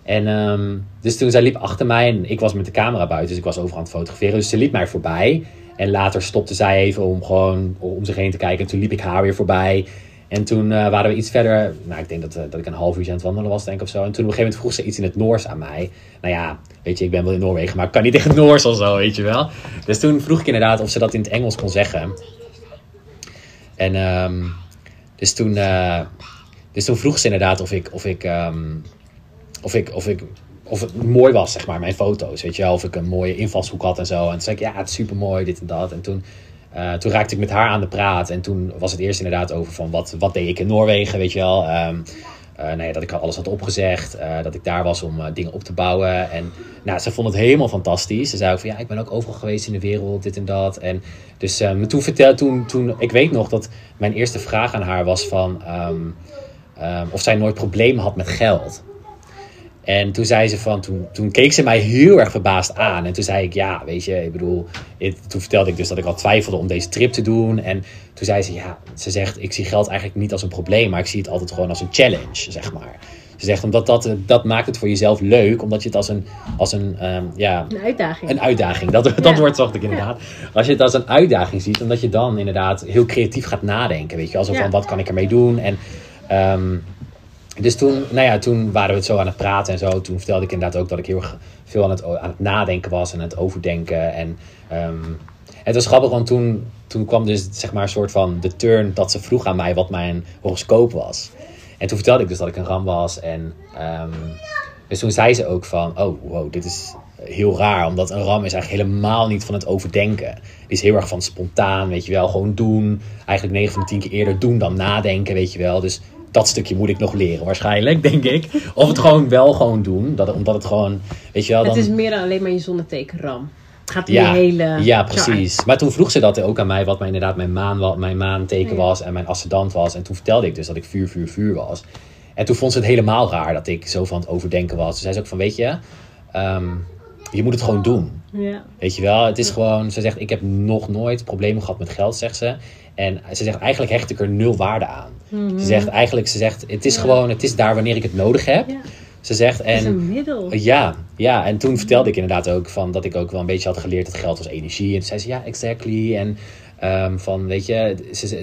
En ehm, dus toen zij liep achter mij en ik was met de camera buiten, dus ik was overal aan het fotograferen. Dus ze liep mij voorbij. En later stopte zij even om gewoon om zich heen te kijken. En toen liep ik haar weer voorbij. En toen eh, waren we iets verder. Nou, ik denk dat, eh, dat ik een half uur aan het wandelen was, denk ik of zo. En toen op een gegeven moment vroeg ze iets in het Noors aan mij. Nou ja, weet je, ik ben wel in Noorwegen, maar ik kan niet het Noors of zo, weet je wel. Dus toen vroeg ik inderdaad of ze dat in het Engels kon zeggen. En ehm, dus, toen, eh, dus toen vroeg ze inderdaad of ik, of ik, ehm, of ik, of ik of het mooi was, zeg maar, mijn foto's. Weet je wel, of ik een mooie invalshoek had en zo. En toen zei ik, ja, het is super mooi, dit en dat. En toen, uh, toen raakte ik met haar aan de praat. En toen was het eerst inderdaad over van wat, wat deed ik in Noorwegen, weet je wel. Um, uh, nou ja, dat ik alles had opgezegd. Uh, dat ik daar was om dingen op te bouwen. En nou, ze vond het helemaal fantastisch. Ze zei ook van ja, ik ben ook overal geweest in de wereld, dit en dat. En dus um, toen vertelde, toen, toen, ik weet nog dat mijn eerste vraag aan haar was van um, of zij nooit problemen had met geld. En toen zei ze van, toen, toen keek ze mij heel erg verbaasd aan. En toen zei ik, ja, weet je, ik bedoel, het, toen vertelde ik dus dat ik al twijfelde om deze trip te doen. En toen zei ze, ja, ze zegt, ik zie geld eigenlijk niet als een probleem, maar ik zie het altijd gewoon als een challenge, zeg maar. Ze zegt, omdat dat, dat maakt het voor jezelf leuk, omdat je het als een, als een, um, ja... Een uitdaging. Een uitdaging, dat, dat ja. woord zocht ik inderdaad. Ja. Als je het als een uitdaging ziet, omdat je dan inderdaad heel creatief gaat nadenken, weet je. Alsof ja. van, wat kan ik ermee doen? En... Um, dus toen, nou ja, toen waren we het zo aan het praten en zo. Toen vertelde ik inderdaad ook dat ik heel veel aan het, aan het nadenken was en aan het overdenken. En um, het was grappig, want toen, toen kwam dus zeg maar een soort van de turn dat ze vroeg aan mij wat mijn horoscoop was. En toen vertelde ik dus dat ik een ram was. En um, dus toen zei ze ook van, oh wow, dit is heel raar. Omdat een ram is eigenlijk helemaal niet van het overdenken. Die is heel erg van spontaan, weet je wel. Gewoon doen. Eigenlijk 9 van de 10 keer eerder doen dan nadenken, weet je wel. Dus dat stukje moet ik nog leren waarschijnlijk, denk ik. Of het gewoon wel gewoon doen. Dat, omdat het gewoon, weet je wel. Dan... Het is meer dan alleen maar je zonneteken ram. Het gaat om ja, hele... Ja, precies. Chart. Maar toen vroeg ze dat ook aan mij, wat mijn, inderdaad mijn, maan, wat mijn maanteken was en mijn ascendant was. En toen vertelde ik dus dat ik vuur, vuur, vuur was. En toen vond ze het helemaal raar dat ik zo van het overdenken was. Toen zei ze ook van, weet je, um, je moet het gewoon doen. Ja. Weet je wel, het is gewoon, ze zegt, ik heb nog nooit problemen gehad met geld, zegt ze. En ze zegt, eigenlijk hecht ik er nul waarde aan. Mm-hmm. Ze zegt eigenlijk, ze zegt, het is ja. gewoon, het is daar wanneer ik het nodig heb. Ja. Ze zegt, en, Het is een middel. Ja, ja, en toen vertelde ik inderdaad ook van dat ik ook wel een beetje had geleerd dat geld was energie. En toen zei ze, ja, exactly. En um, van, weet je,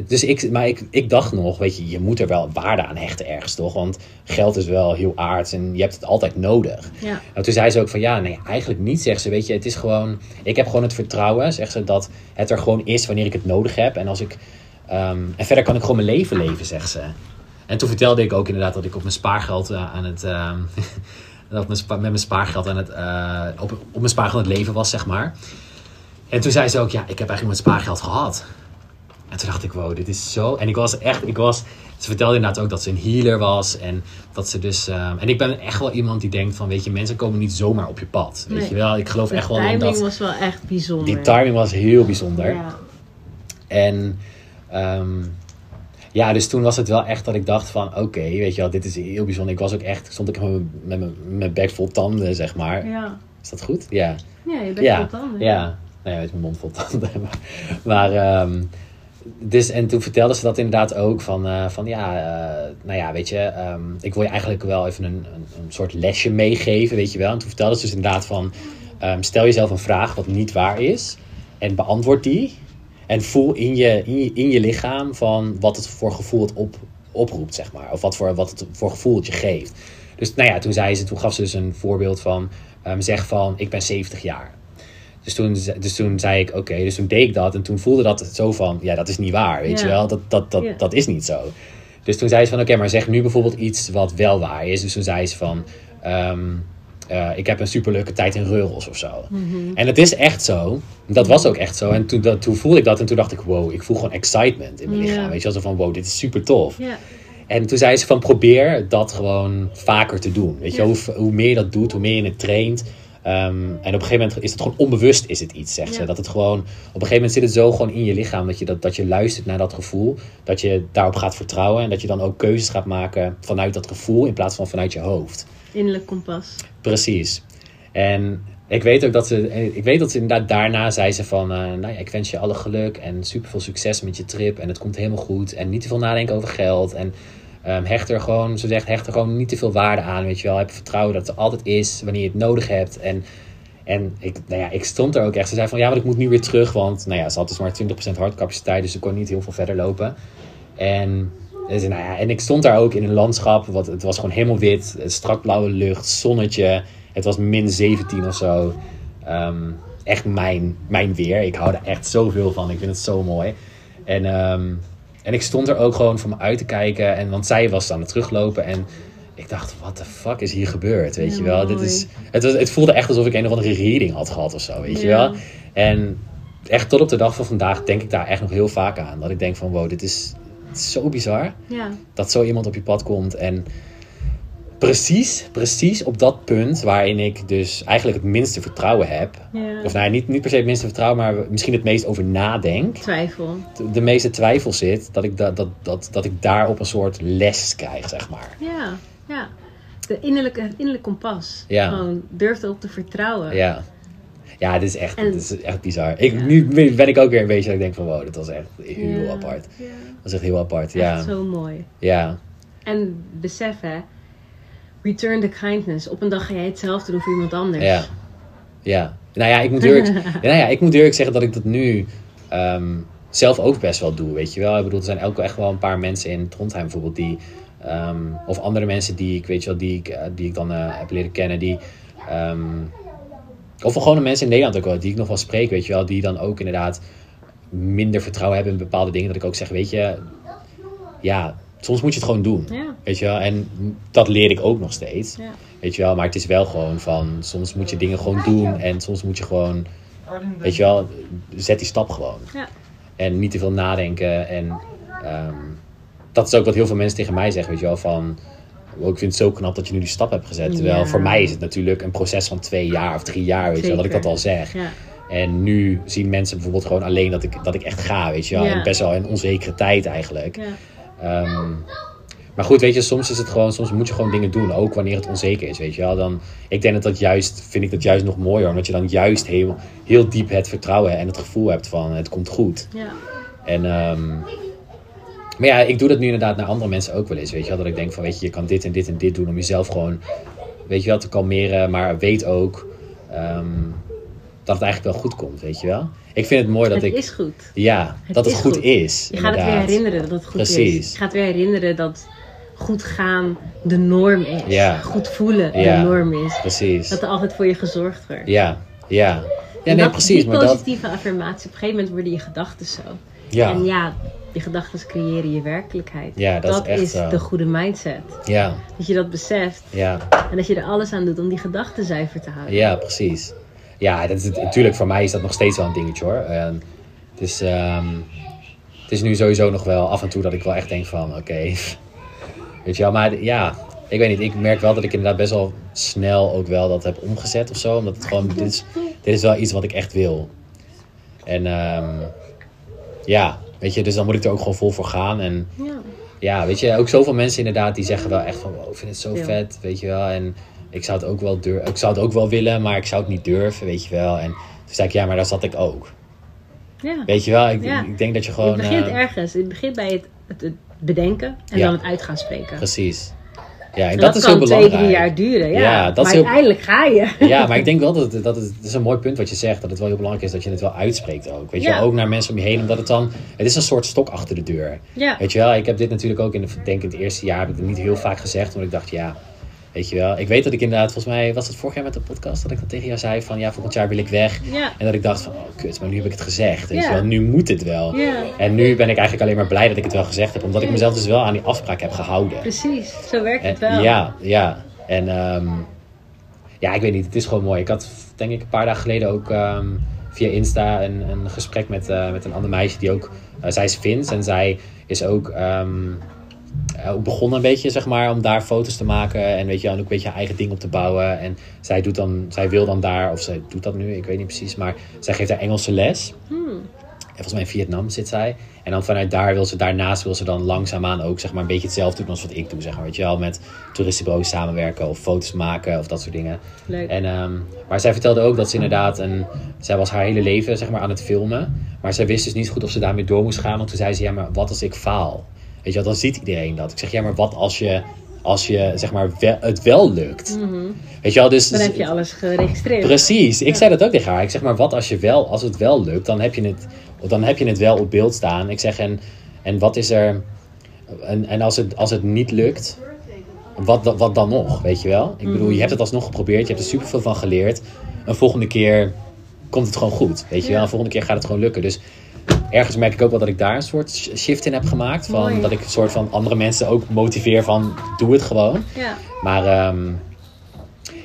dus ik, maar ik, ik dacht nog, weet je, je moet er wel waarde aan hechten ergens toch? Want geld is wel heel aards en je hebt het altijd nodig. Ja. En toen zei ze ook van, ja, nee, eigenlijk niet, zegt ze. Weet je, het is gewoon, ik heb gewoon het vertrouwen, zegt ze, dat het er gewoon is wanneer ik het nodig heb. En als ik, um, en verder kan ik gewoon mijn leven leven, zegt ze. En toen vertelde ik ook inderdaad dat ik op mijn spaargeld uh, aan het. Uh, dat met mijn spaargeld aan het. Uh, op, op mijn spaargeld aan het leven was, zeg maar. En toen zei ze ook: Ja, ik heb eigenlijk mijn spaargeld gehad. En toen dacht ik: Wow, dit is zo. En ik was echt. Ik was, ze vertelde inderdaad ook dat ze een healer was. En dat ze dus. Um, en ik ben echt wel iemand die denkt: van, Weet je, mensen komen niet zomaar op je pad. Weet Nee. je wel? Ik geloof De echt wel in timing dat. was wel echt bijzonder. Die timing was heel bijzonder. Ja. En um, ja, dus toen was het wel echt dat ik dacht van oké, okay, weet je wel, dit is heel bijzonder. Ik was ook echt, stond ik met mijn, bek vol tanden, zeg maar. Ja. Is dat goed? Ja. Ja, je bent ja. vol tanden. Ja. Nou ja, met mijn mond vol tanden. Maar, maar um, dus, en toen vertelde ze dat inderdaad ook van, uh, van ja, uh, nou ja, weet je, um, ik wil je eigenlijk wel even een, een, een, soort lesje meegeven, weet je wel. En toen vertelde ze dus inderdaad van, um, stel jezelf een vraag wat niet waar is en beantwoord die. En voel in je, in je, lichaam van wat het voor gevoel het op, oproept, zeg maar. Of wat, voor, wat het voor gevoel het je geeft. Dus nou ja, toen, zei ze, toen gaf ze dus een voorbeeld van... Zeg van, ik ben 70 jaar. Dus toen, dus toen zei ik, oké, okay, dus toen deed ik dat. En toen voelde dat zo van, ja, dat is niet waar, weet Ja. je wel. Dat, dat, dat, Ja. dat is niet zo. Dus toen zei ze van, oké, maar zeg nu bijvoorbeeld iets wat wel waar is. Dus toen zei ze van... Um, uh, ik heb een superleuke tijd in Reurels of zo. Mhm. En het is echt zo. Dat was ook echt zo. En toen, dat, toen voelde ik dat en toen dacht ik, wow, ik voel gewoon excitement in mijn lichaam. Weet je wel, zo van, wow, dit is super tof. Ja. En toen zei ze van, probeer dat gewoon vaker te doen. Weet je, hoe, hoe meer je dat doet, hoe meer je het traint, Ehm, en op een gegeven moment is het gewoon onbewust is het iets, zegt ze. Dat het gewoon, op een gegeven moment zit het zo gewoon in je lichaam dat je, dat, dat je luistert naar dat gevoel. Dat je daarop gaat vertrouwen en dat je dan ook keuzes gaat maken vanuit dat gevoel in plaats van vanuit je hoofd. Innerlijk kompas. Precies. En ik weet ook dat ze, ik weet dat ze inderdaad daarna zei ze van, eh, nou ja, ik wens je alle geluk en super veel succes met je trip en het komt helemaal goed en niet te veel nadenken over geld en ehm, hecht er gewoon, ze zegt, hecht er gewoon niet te veel waarde aan, weet je wel, heb vertrouwen dat er altijd is wanneer je het nodig hebt en en ik, nou ja, ik stond er ook echt. Ze zei van ja, maar ik moet nu weer terug. Want nou ja, ze had dus maar 20% hartcapaciteit. Dus ze kon niet heel veel verder lopen. En, nou ja, en ik stond daar ook in een landschap. Wat, het was gewoon helemaal wit. Strak blauwe lucht, zonnetje. Het was min 17 of zo. Ehm, echt mijn, mijn weer. Ik hou er echt zoveel van. Ik vind het zo mooi. En, ehm, en ik stond er ook gewoon voor me uit te kijken. En, want zij was aan het teruglopen. En ik dacht, wat de fuck is hier gebeurd? Weet Ja, je wel? Dit is, het, was, het voelde echt alsof ik een of andere reading had gehad of zo. Weet je wel? En echt tot op de dag van vandaag denk ik daar echt nog heel vaak aan. Dat ik denk van, wow, dit is, het is zo bizar. Ja. Dat zo iemand op je pad komt. En precies, precies op dat punt waarin ik dus eigenlijk het minste vertrouwen heb. ja. Of nou, niet, niet per se het minste vertrouwen, maar misschien het meest over nadenk. Twijfel. De, meeste twijfel zit, dat ik, da, dat, dat, dat ik daar op een soort les krijg, zeg maar. Ja. Ja. De innerlijke, het innerlijk kompas. Ja. Gewoon durf erop te vertrouwen. Ja. Ja, dit is echt, En- dit is echt bizar. Ik, Ja. Nu ben ik ook weer een beetje dat ik denk van wow, dat was echt heel Ja. apart. Ja. Dat was echt heel apart, Echt ja. zo mooi. Ja, En besef hè, return the kindness. Op een dag ga jij hetzelfde doen voor iemand anders. ja. Ja. Nou ja, ik moet eerlijk, nou ja, ik moet eerlijk zeggen dat ik dat nu ehm, zelf ook best wel doe, weet je wel. Ik bedoel, er zijn ook echt wel een paar mensen in Trondheim bijvoorbeeld die... ehm, of andere mensen die ik, weet je wel, die ik, eh, die ik dan eh, heb leren kennen, die... ehm, of gewoon de mensen in Nederland ook wel, die ik nog wel spreek, weet je wel, die dan ook inderdaad minder vertrouwen hebben in bepaalde dingen. Dat ik ook zeg, weet je, ja, soms moet je het gewoon doen. Ja. Weet je wel, en dat leer ik ook nog steeds. Ja. Weet je wel, maar het is wel gewoon van, soms moet je dingen gewoon doen en soms moet je gewoon, weet je wel, zet die stap gewoon. Ja. En niet te veel nadenken en ehm, dat is ook wat heel veel mensen tegen mij zeggen, weet je wel, van, oh, ik vind het zo knap dat je nu die stap hebt gezet. Terwijl voor mij is het natuurlijk een proces van twee jaar of drie jaar, weet je wel, dat ik dat al zeg. Ja. En nu zien mensen bijvoorbeeld gewoon alleen dat ik, dat ik echt ga, weet je wel. En best wel een onzekere tijd eigenlijk. Ehm, maar goed, weet je, soms is het gewoon, soms moet je gewoon dingen doen, ook wanneer het onzeker is, weet je wel. Dan, ik denk dat dat juist, vind ik dat juist nog mooier, omdat je dan juist heel, heel diep het vertrouwen en het gevoel hebt van het komt goed. Ja. En, ehm, maar ja, ik doe dat nu inderdaad naar andere mensen ook wel eens, weet je wel. Dat ik denk van, weet je, je kan dit en dit en dit doen om jezelf gewoon, weet je wel, te kalmeren. Maar weet ook ehm, dat het eigenlijk wel goed komt, weet je wel. Ik vind het mooi dat het ik, is goed. ja, Het dat het goed, goed. is. Je gaat het weer herinneren dat het goed Precies. is. Je gaat weer herinneren dat goed gaan de norm is. Ja. Goed voelen Ja. de norm is. Precies. Dat er altijd voor je gezorgd wordt. Ja, ja. Ja, nee, dat, precies. Die Maar dat, positieve affirmatie, op een gegeven moment worden je gedachten zo. ja, En ja, je gedachten creëren je werkelijkheid. Ja, dat is echt de goede mindset. ja, Dat je dat beseft ja, en dat je er alles aan doet om die gedachten zuiver te houden. ja, precies. Ja, dat is, het- natuurlijk, voor mij is dat nog steeds wel een dingetje hoor. En het, is, ehm, het is nu sowieso nog wel af en toe dat ik wel echt denk van, oké. Weet je wel, maar ja, ik weet niet. Ik merk wel dat ik inderdaad best wel snel ook wel dat heb omgezet of zo. Omdat het gewoon, dit is, dit is wel iets wat ik echt wil. En ehm, ja, weet je, dus dan moet ik er ook gewoon vol voor gaan. En Ja. ja, weet je, ook zoveel mensen inderdaad die zeggen wel echt van, wow, ik vind het zo Ja. vet, weet je wel. En ik zou het ook wel dur ik zou het ook wel willen, maar ik zou het niet durven, weet je wel. En toen zei ik, ja, maar daar zat ik ook. ja. Weet je wel, ik, Ja. ik denk dat je gewoon... het begint eh, ergens. Het begint bij het, het, het bedenken en Ja. dan het uit gaan spreken. Precies. Ja, en, En dat, is heel kan belangrijk. twee, drie jaar duren. Ja, Ja, dat maar heel- uiteindelijk ga je. Ja, maar ik denk wel dat het, dat het, is een mooi punt wat je zegt. Dat het wel heel belangrijk is dat je het wel uitspreekt ook. Weet je wel, ook naar mensen om je heen. Omdat het dan, het is een soort stok achter de deur. Ja. Weet je wel, ik heb dit natuurlijk ook in, de, denk in het eerste jaar heb ik het niet heel vaak gezegd. Want ik dacht, ja, weet je wel. Ik weet dat ik inderdaad, volgens mij was het vorig jaar met de podcast dat ik dat tegen jou zei. Van ja, volgend jaar wil ik weg. Ja. En dat ik dacht van, oh kut, maar nu heb ik het gezegd. Weet Ja. je wel, nu moet het wel. Ja. En nu ben ik eigenlijk alleen maar blij dat ik het wel gezegd heb. Omdat ik mezelf dus wel aan die afspraak heb gehouden. Precies, zo werkt het En- wel. Ja, ja. En ehm, ja, ik weet niet, het is gewoon mooi. Ik had denk ik een paar dagen geleden ook ehm, via Insta een, een gesprek met, eh, met een ander meisje die ook, eh, zij is Fins en zij is ook, ehm, eh, ook begonnen een beetje, zeg maar, om daar foto's te maken. En weet je, en ook een beetje haar eigen ding op te bouwen. En zij, doet dan, zij wil dan daar, of zij doet dat nu, ik weet niet precies. Maar zij geeft daar Engelse les. Hmm. En volgens mij in Vietnam zit zij. En dan vanuit daar wil ze, daarnaast wil ze dan langzaamaan ook zeg maar een beetje hetzelfde doen als wat ik doe. Zeg maar, weet je wel, met toeristenbureaus samenwerken of foto's maken of dat soort dingen. Leuk. En, ehm, maar zij vertelde ook dat ze inderdaad, een, zij was haar hele leven zeg maar, aan het filmen. Maar zij wist dus niet goed of ze daarmee door moest gaan. Want toen zei ze, ja maar wat als ik faal? Weet je wel, dan ziet iedereen dat. Ik zeg, ja maar wat als je, als je zeg maar wel- het wel lukt? Weet je wel, dus... Mhm. Dan heb je alles geregistreerd. Precies, ik zei dat ook tegen haar. Ik zeg maar, wat als, je wel, als het wel lukt, dan heb je het, dan heb je het wel op beeld staan. Ik zeg, en, en wat is er... En, en als, het, als het niet lukt, wat, wat dan nog, weet je wel? Ik bedoel, je hebt het alsnog geprobeerd, je hebt er superveel van geleerd. Een volgende keer komt het gewoon goed, weet je wel? Een volgende keer gaat het gewoon lukken. Dus ergens merk ik ook wel dat ik daar een soort sh- shift in heb gemaakt. Van, Mooi. dat ik een soort van andere mensen ook motiveer van, doe het gewoon. Ja. Maar ehm,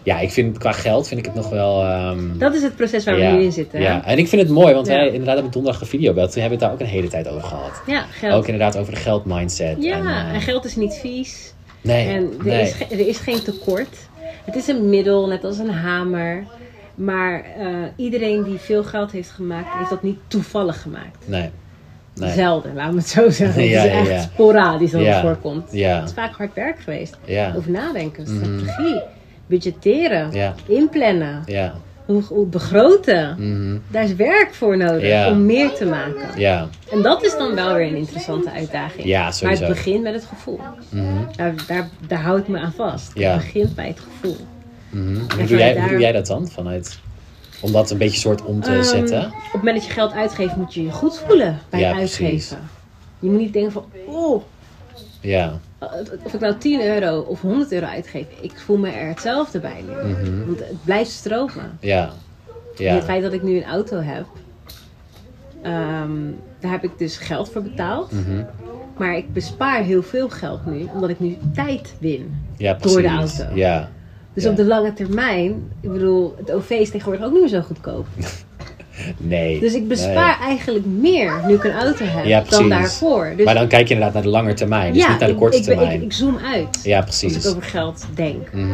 ja, ik vind qua geld vind ik het nog wel... ehm, Dat is het proces waar we nu in zitten. hè? Ja, en ik vind het mooi, want Ja. wij inderdaad hebben donderdag een video gebeld. Toen hebben we het daar ook een hele tijd over gehad. Ja, geld. Ook inderdaad over de geldmindset. Ja, en, en, eh, geld is niet vies. Nee, En er, nee. is, er is geen tekort. Het is een middel, net als een hamer. Maar eh, iedereen die veel geld heeft gemaakt, heeft dat niet toevallig gemaakt. nee. Nee. Zelden, laten we het zo zeggen. Ja, het is echt ja. sporadisch dat Ja. het voorkomt. Ja. Het is vaak hard werk geweest. Ja. Over nadenken, Mhm. strategie, budgetteren, Ja. inplannen, Ja. hoe, hoe begroten. Mhm. Daar is werk voor nodig om meer te maken. Ja. En dat is dan wel weer een interessante uitdaging. Ja, maar het begint met het gevoel. Mhm. Daar, daar, daar hou ik me aan vast. Ja. Het begint bij het gevoel. Mhm. Hoe, doe jij, hoe daar- doe jij dat dan? Vanuit, om dat een beetje soort om te Ehm, zetten? op het moment dat je geld uitgeeft, moet je je goed voelen bij Ja, precies. uitgeven. Je moet niet denken van, oh, Ja. of ik nou 10 euro of 100 euro uitgeef, ik voel me er hetzelfde bij nu. Mhm. Want het blijft stromen. Ja. En Ja. Het feit dat ik nu een auto heb, ehm, daar heb ik dus geld voor betaald. Mhm. Maar ik bespaar heel veel geld nu, omdat ik nu tijd win. Ja. Door de auto. Ja. Dus Ja. op de lange termijn, ik bedoel, het OV is tegenwoordig ook niet meer zo goedkoop. Nee. Dus ik bespaar eigenlijk meer nu ik een auto heb Ja, dan daarvoor. Dus Maar dan kijk je inderdaad naar de lange termijn. Dus niet naar de ik- korte ik, ben- termijn. Ik, ik zoom uit ja, als precies. ik over geld denk. Mhm.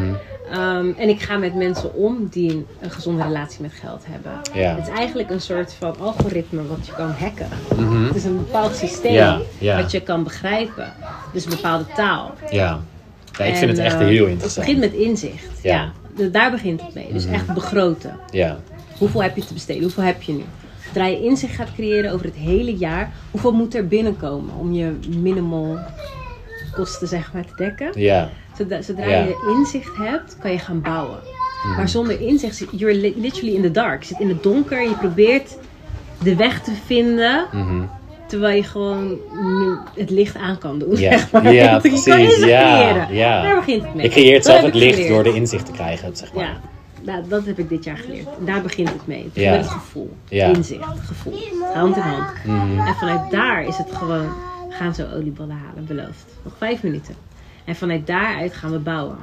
Ehm, en ik ga met mensen om die een, een gezonde relatie met geld hebben. Ja. Het is eigenlijk een soort van algoritme wat je kan hacken. Mhm. Het is een bepaald systeem wat je kan begrijpen. Dus een bepaalde taal. Ja. Ja ik vind het echt eh, heel Het interessant. begint met inzicht. Ja. Ja. Daar begint het mee. Dus Mhm. echt begroten. Ja. Hoeveel heb je te besteden? Hoeveel heb je nu? Zodra je inzicht gaat creëren over het hele jaar, hoeveel moet er binnenkomen om je minimal kosten zeg maar te dekken? Ja. Zodra, zodra Ja. je inzicht hebt, kan je gaan bouwen. Mhm. Maar zonder inzicht, zit- you're li- literally in the dark. Je zit in het donker en je probeert de weg te vinden, Mhm. Terwijl je gewoon nu het licht aan kan doen. Ja. zeg maar. Ja, je kan precies. Ja, creëren. ja. Daar begint het mee. Je creëert zelf het licht geleerd. door de inzicht te krijgen, zeg maar. Ja, nou, dat heb ik dit jaar geleerd. Daar begint het mee. Het Ja. met het gevoel. Ja. Inzicht, gevoel. Hand in hand. En vanuit daar is het gewoon, we gaan zo olieballen halen, beloofd. Nog vijf minuten. En vanuit daaruit gaan we bouwen.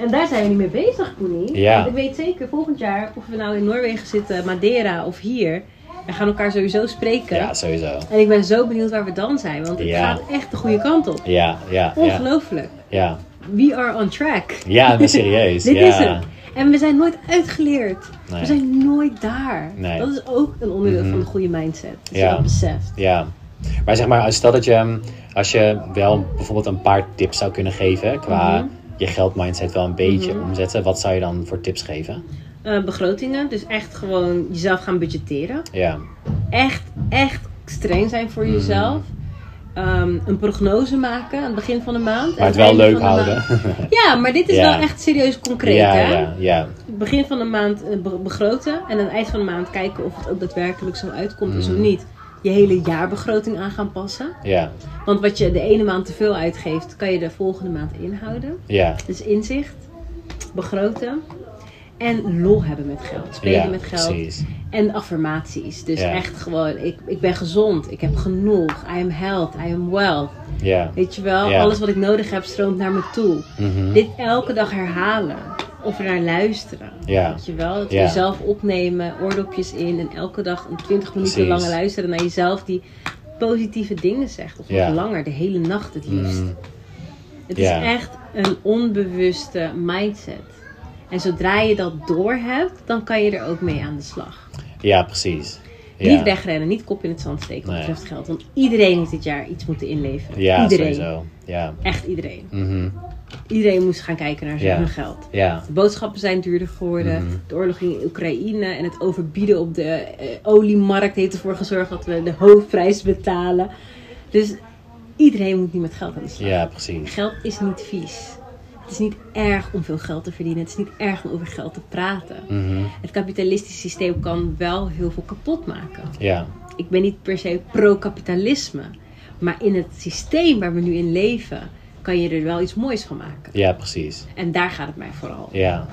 En daar zijn we nu mee bezig, Koenie. Ja. Want ik weet zeker, volgend jaar, of we nou in Noorwegen zitten, Madeira of hier, we gaan elkaar sowieso spreken. Ja, sowieso. En ik ben zo benieuwd waar we dan zijn, want het Ja. gaat echt de goede kant op. Ja, ja. Ongelooflijk. Ja, We are on track. ja maar serieus. Dit ja. is het. En we zijn nooit uitgeleerd. Nee. We zijn nooit daar. Nee. Dat is ook een onderdeel Mhm. van een goede mindset. Dat je Ja. dat beseft. Ja. Maar zeg maar, stel dat je, mm, als je wel bijvoorbeeld een paar tips zou kunnen geven qua Mhm. je geldmindset wel een beetje Mhm. omzetten, wat zou je dan voor tips geven? Eh, begrotingen, dus echt gewoon jezelf gaan budgetteren. Ja. Echt, echt streng zijn voor Mhm. jezelf. Ehm, een prognose maken aan het begin van de maand. En Maar het wel leuk houden. Ja, maar dit is Ja. wel echt serieus concreet. ja, hè? ja, ja. Begin van de maand eh, be- begroten. En aan het eind van de maand kijken of het ook daadwerkelijk zo uitkomt. En zo Mhm. niet, je hele jaarbegroting aan gaan passen. Ja, Want wat je de ene maand te veel uitgeeft, kan je de volgende maand inhouden. ja, Dus inzicht, begroten. En lol hebben met geld. Spelen ja, met geld. precies. En affirmaties. Dus Ja. echt gewoon, ik, ik ben gezond. Ik heb genoeg. I am health. I am wealth. Ja. Weet je wel? Alles wat ik nodig heb stroomt naar me toe. Mhm. Dit elke dag herhalen. Of er naar luisteren. Ja. Weet je wel? Dat we Ja. jezelf opnemen, oordopjes in. En elke dag een 20 minuten Precies. lang luisteren naar jezelf. Die positieve dingen zegt. Of Ja. nog langer, de hele nacht het liefst. Mm, Het is echt een onbewuste mindset. En zodra je dat doorhebt, dan kan je er ook mee aan de slag. ja, precies. Ja. Niet wegrennen, niet kop in het zand steken wat Nee. betreft geld. Want iedereen heeft dit jaar iets moeten inleveren. Ja, iedereen. sowieso. Ja. Echt iedereen. Mhm. Iedereen moest gaan kijken naar zijn Ja. geld. Ja. De boodschappen zijn duurder geworden. Mhm. De oorlog in Oekraïne en het overbieden op de eh, oliemarkt heeft ervoor gezorgd dat we de hoofdprijs betalen. Dus iedereen moet niet met geld aan de slag. Ja, precies. Geld is niet vies. Het is niet erg om veel geld te verdienen. Het is niet erg om over geld te praten. Mhm. Het kapitalistische systeem kan wel heel veel kapot maken. Ja. Ik ben niet per se pro-kapitalisme. Maar in het systeem waar we nu in leven, kan je er wel iets moois van maken. Ja, precies. En daar gaat het mij vooral om. Ja.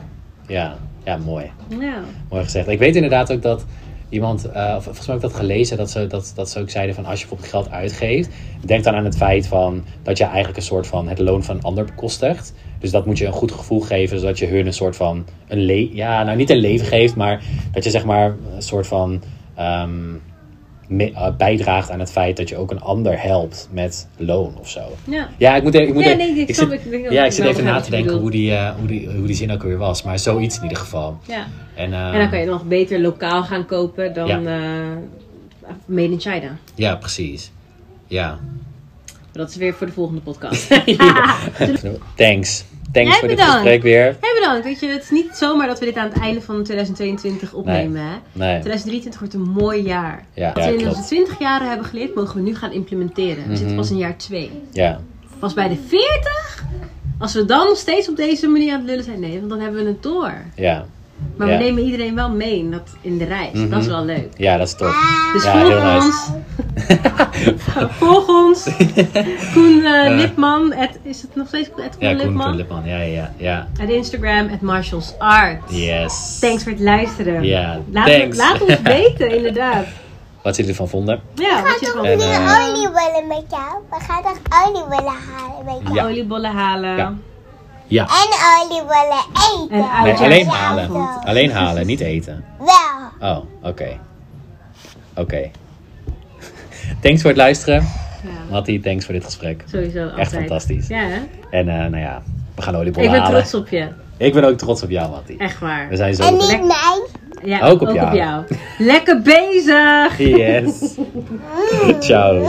Ja. Ja, mooi. Ja. Mooi gezegd. Ik weet inderdaad ook dat iemand, eh, of volgens mij heb ik dat gelezen, dat ze, dat, dat ze ook zeiden van als je bijvoorbeeld geld uitgeeft, denk dan aan het feit van dat je eigenlijk een soort van het loon van een ander bekostigt. Dus dat moet je een goed gevoel geven, zodat je hun een soort van een le ja, nou niet een leven geeft, maar dat je zeg maar een soort van ehm, eh, bijdraagt aan het feit dat je ook een ander helpt met loon of zo. Ja. Ja, ik moet, even- ik moet Ja, nee, ik ik zit, ik ja, ik zit wel even na wat te denken hoe die, eh, hoe, die, hoe die zin ook weer was. Maar zoiets in ieder geval. ja. En, eh, En dan kan je nog beter lokaal gaan kopen dan Ja. eh, made in China. Ja, precies. Ja. Maar dat is weer voor de volgende podcast. Thanks. Thanks Jij voor dit gesprek weer. Hey, bedankt. Weet je, het is niet zomaar dat we dit aan het einde van 2022 opnemen. Hè? Nee. 2023 wordt een mooi jaar. Ja, Wat ja, we in onze klopt. 20 jaren hebben geleerd, mogen we nu gaan implementeren. We zitten Mhm. pas in jaar 2. Ja. Pas bij de 40? Als we dan nog steeds op deze manier aan het lullen zijn, nee, want dan hebben we het door. Ja. Maar Ja. we nemen iedereen wel mee in, dat, in de reis. Mhm. Dat is wel leuk. Ja, dat is top. Dus Ja, volg heel nice. ons. volg ons. Koen eh, Ja. Lipman. at- is het nog steeds Koen Ja, Koen, Lipman? Koen Lipman. Ja, ja, ja. At Instagram, at Marshall's Art. Yes. Thanks voor het luisteren. Ja, laat, thanks. laat ons weten, inderdaad. Wat jullie ervan vonden. Ja, wat je toch van En, nu eh, oliebollen met jou? We gaan toch oliebollen halen met jou? Ja. oliebollen halen. Ja. En oliebollen eten? En Nee, alleen halen. Alleen halen, niet eten. Wel. Oh, oké. Oké. Thanks voor het luisteren. Ja, Mattie, thanks voor dit gesprek. sowieso altijd. Echt fantastisch. Ja, hè? En eh, nou ja, we gaan oliebollen Ik ben halen. trots op je. Ik ben ook trots op jou, Mattie. Echt waar. We zijn zo... En niet mij. Ja, Ook op jou. Lekker bezig! Yes. Ciao.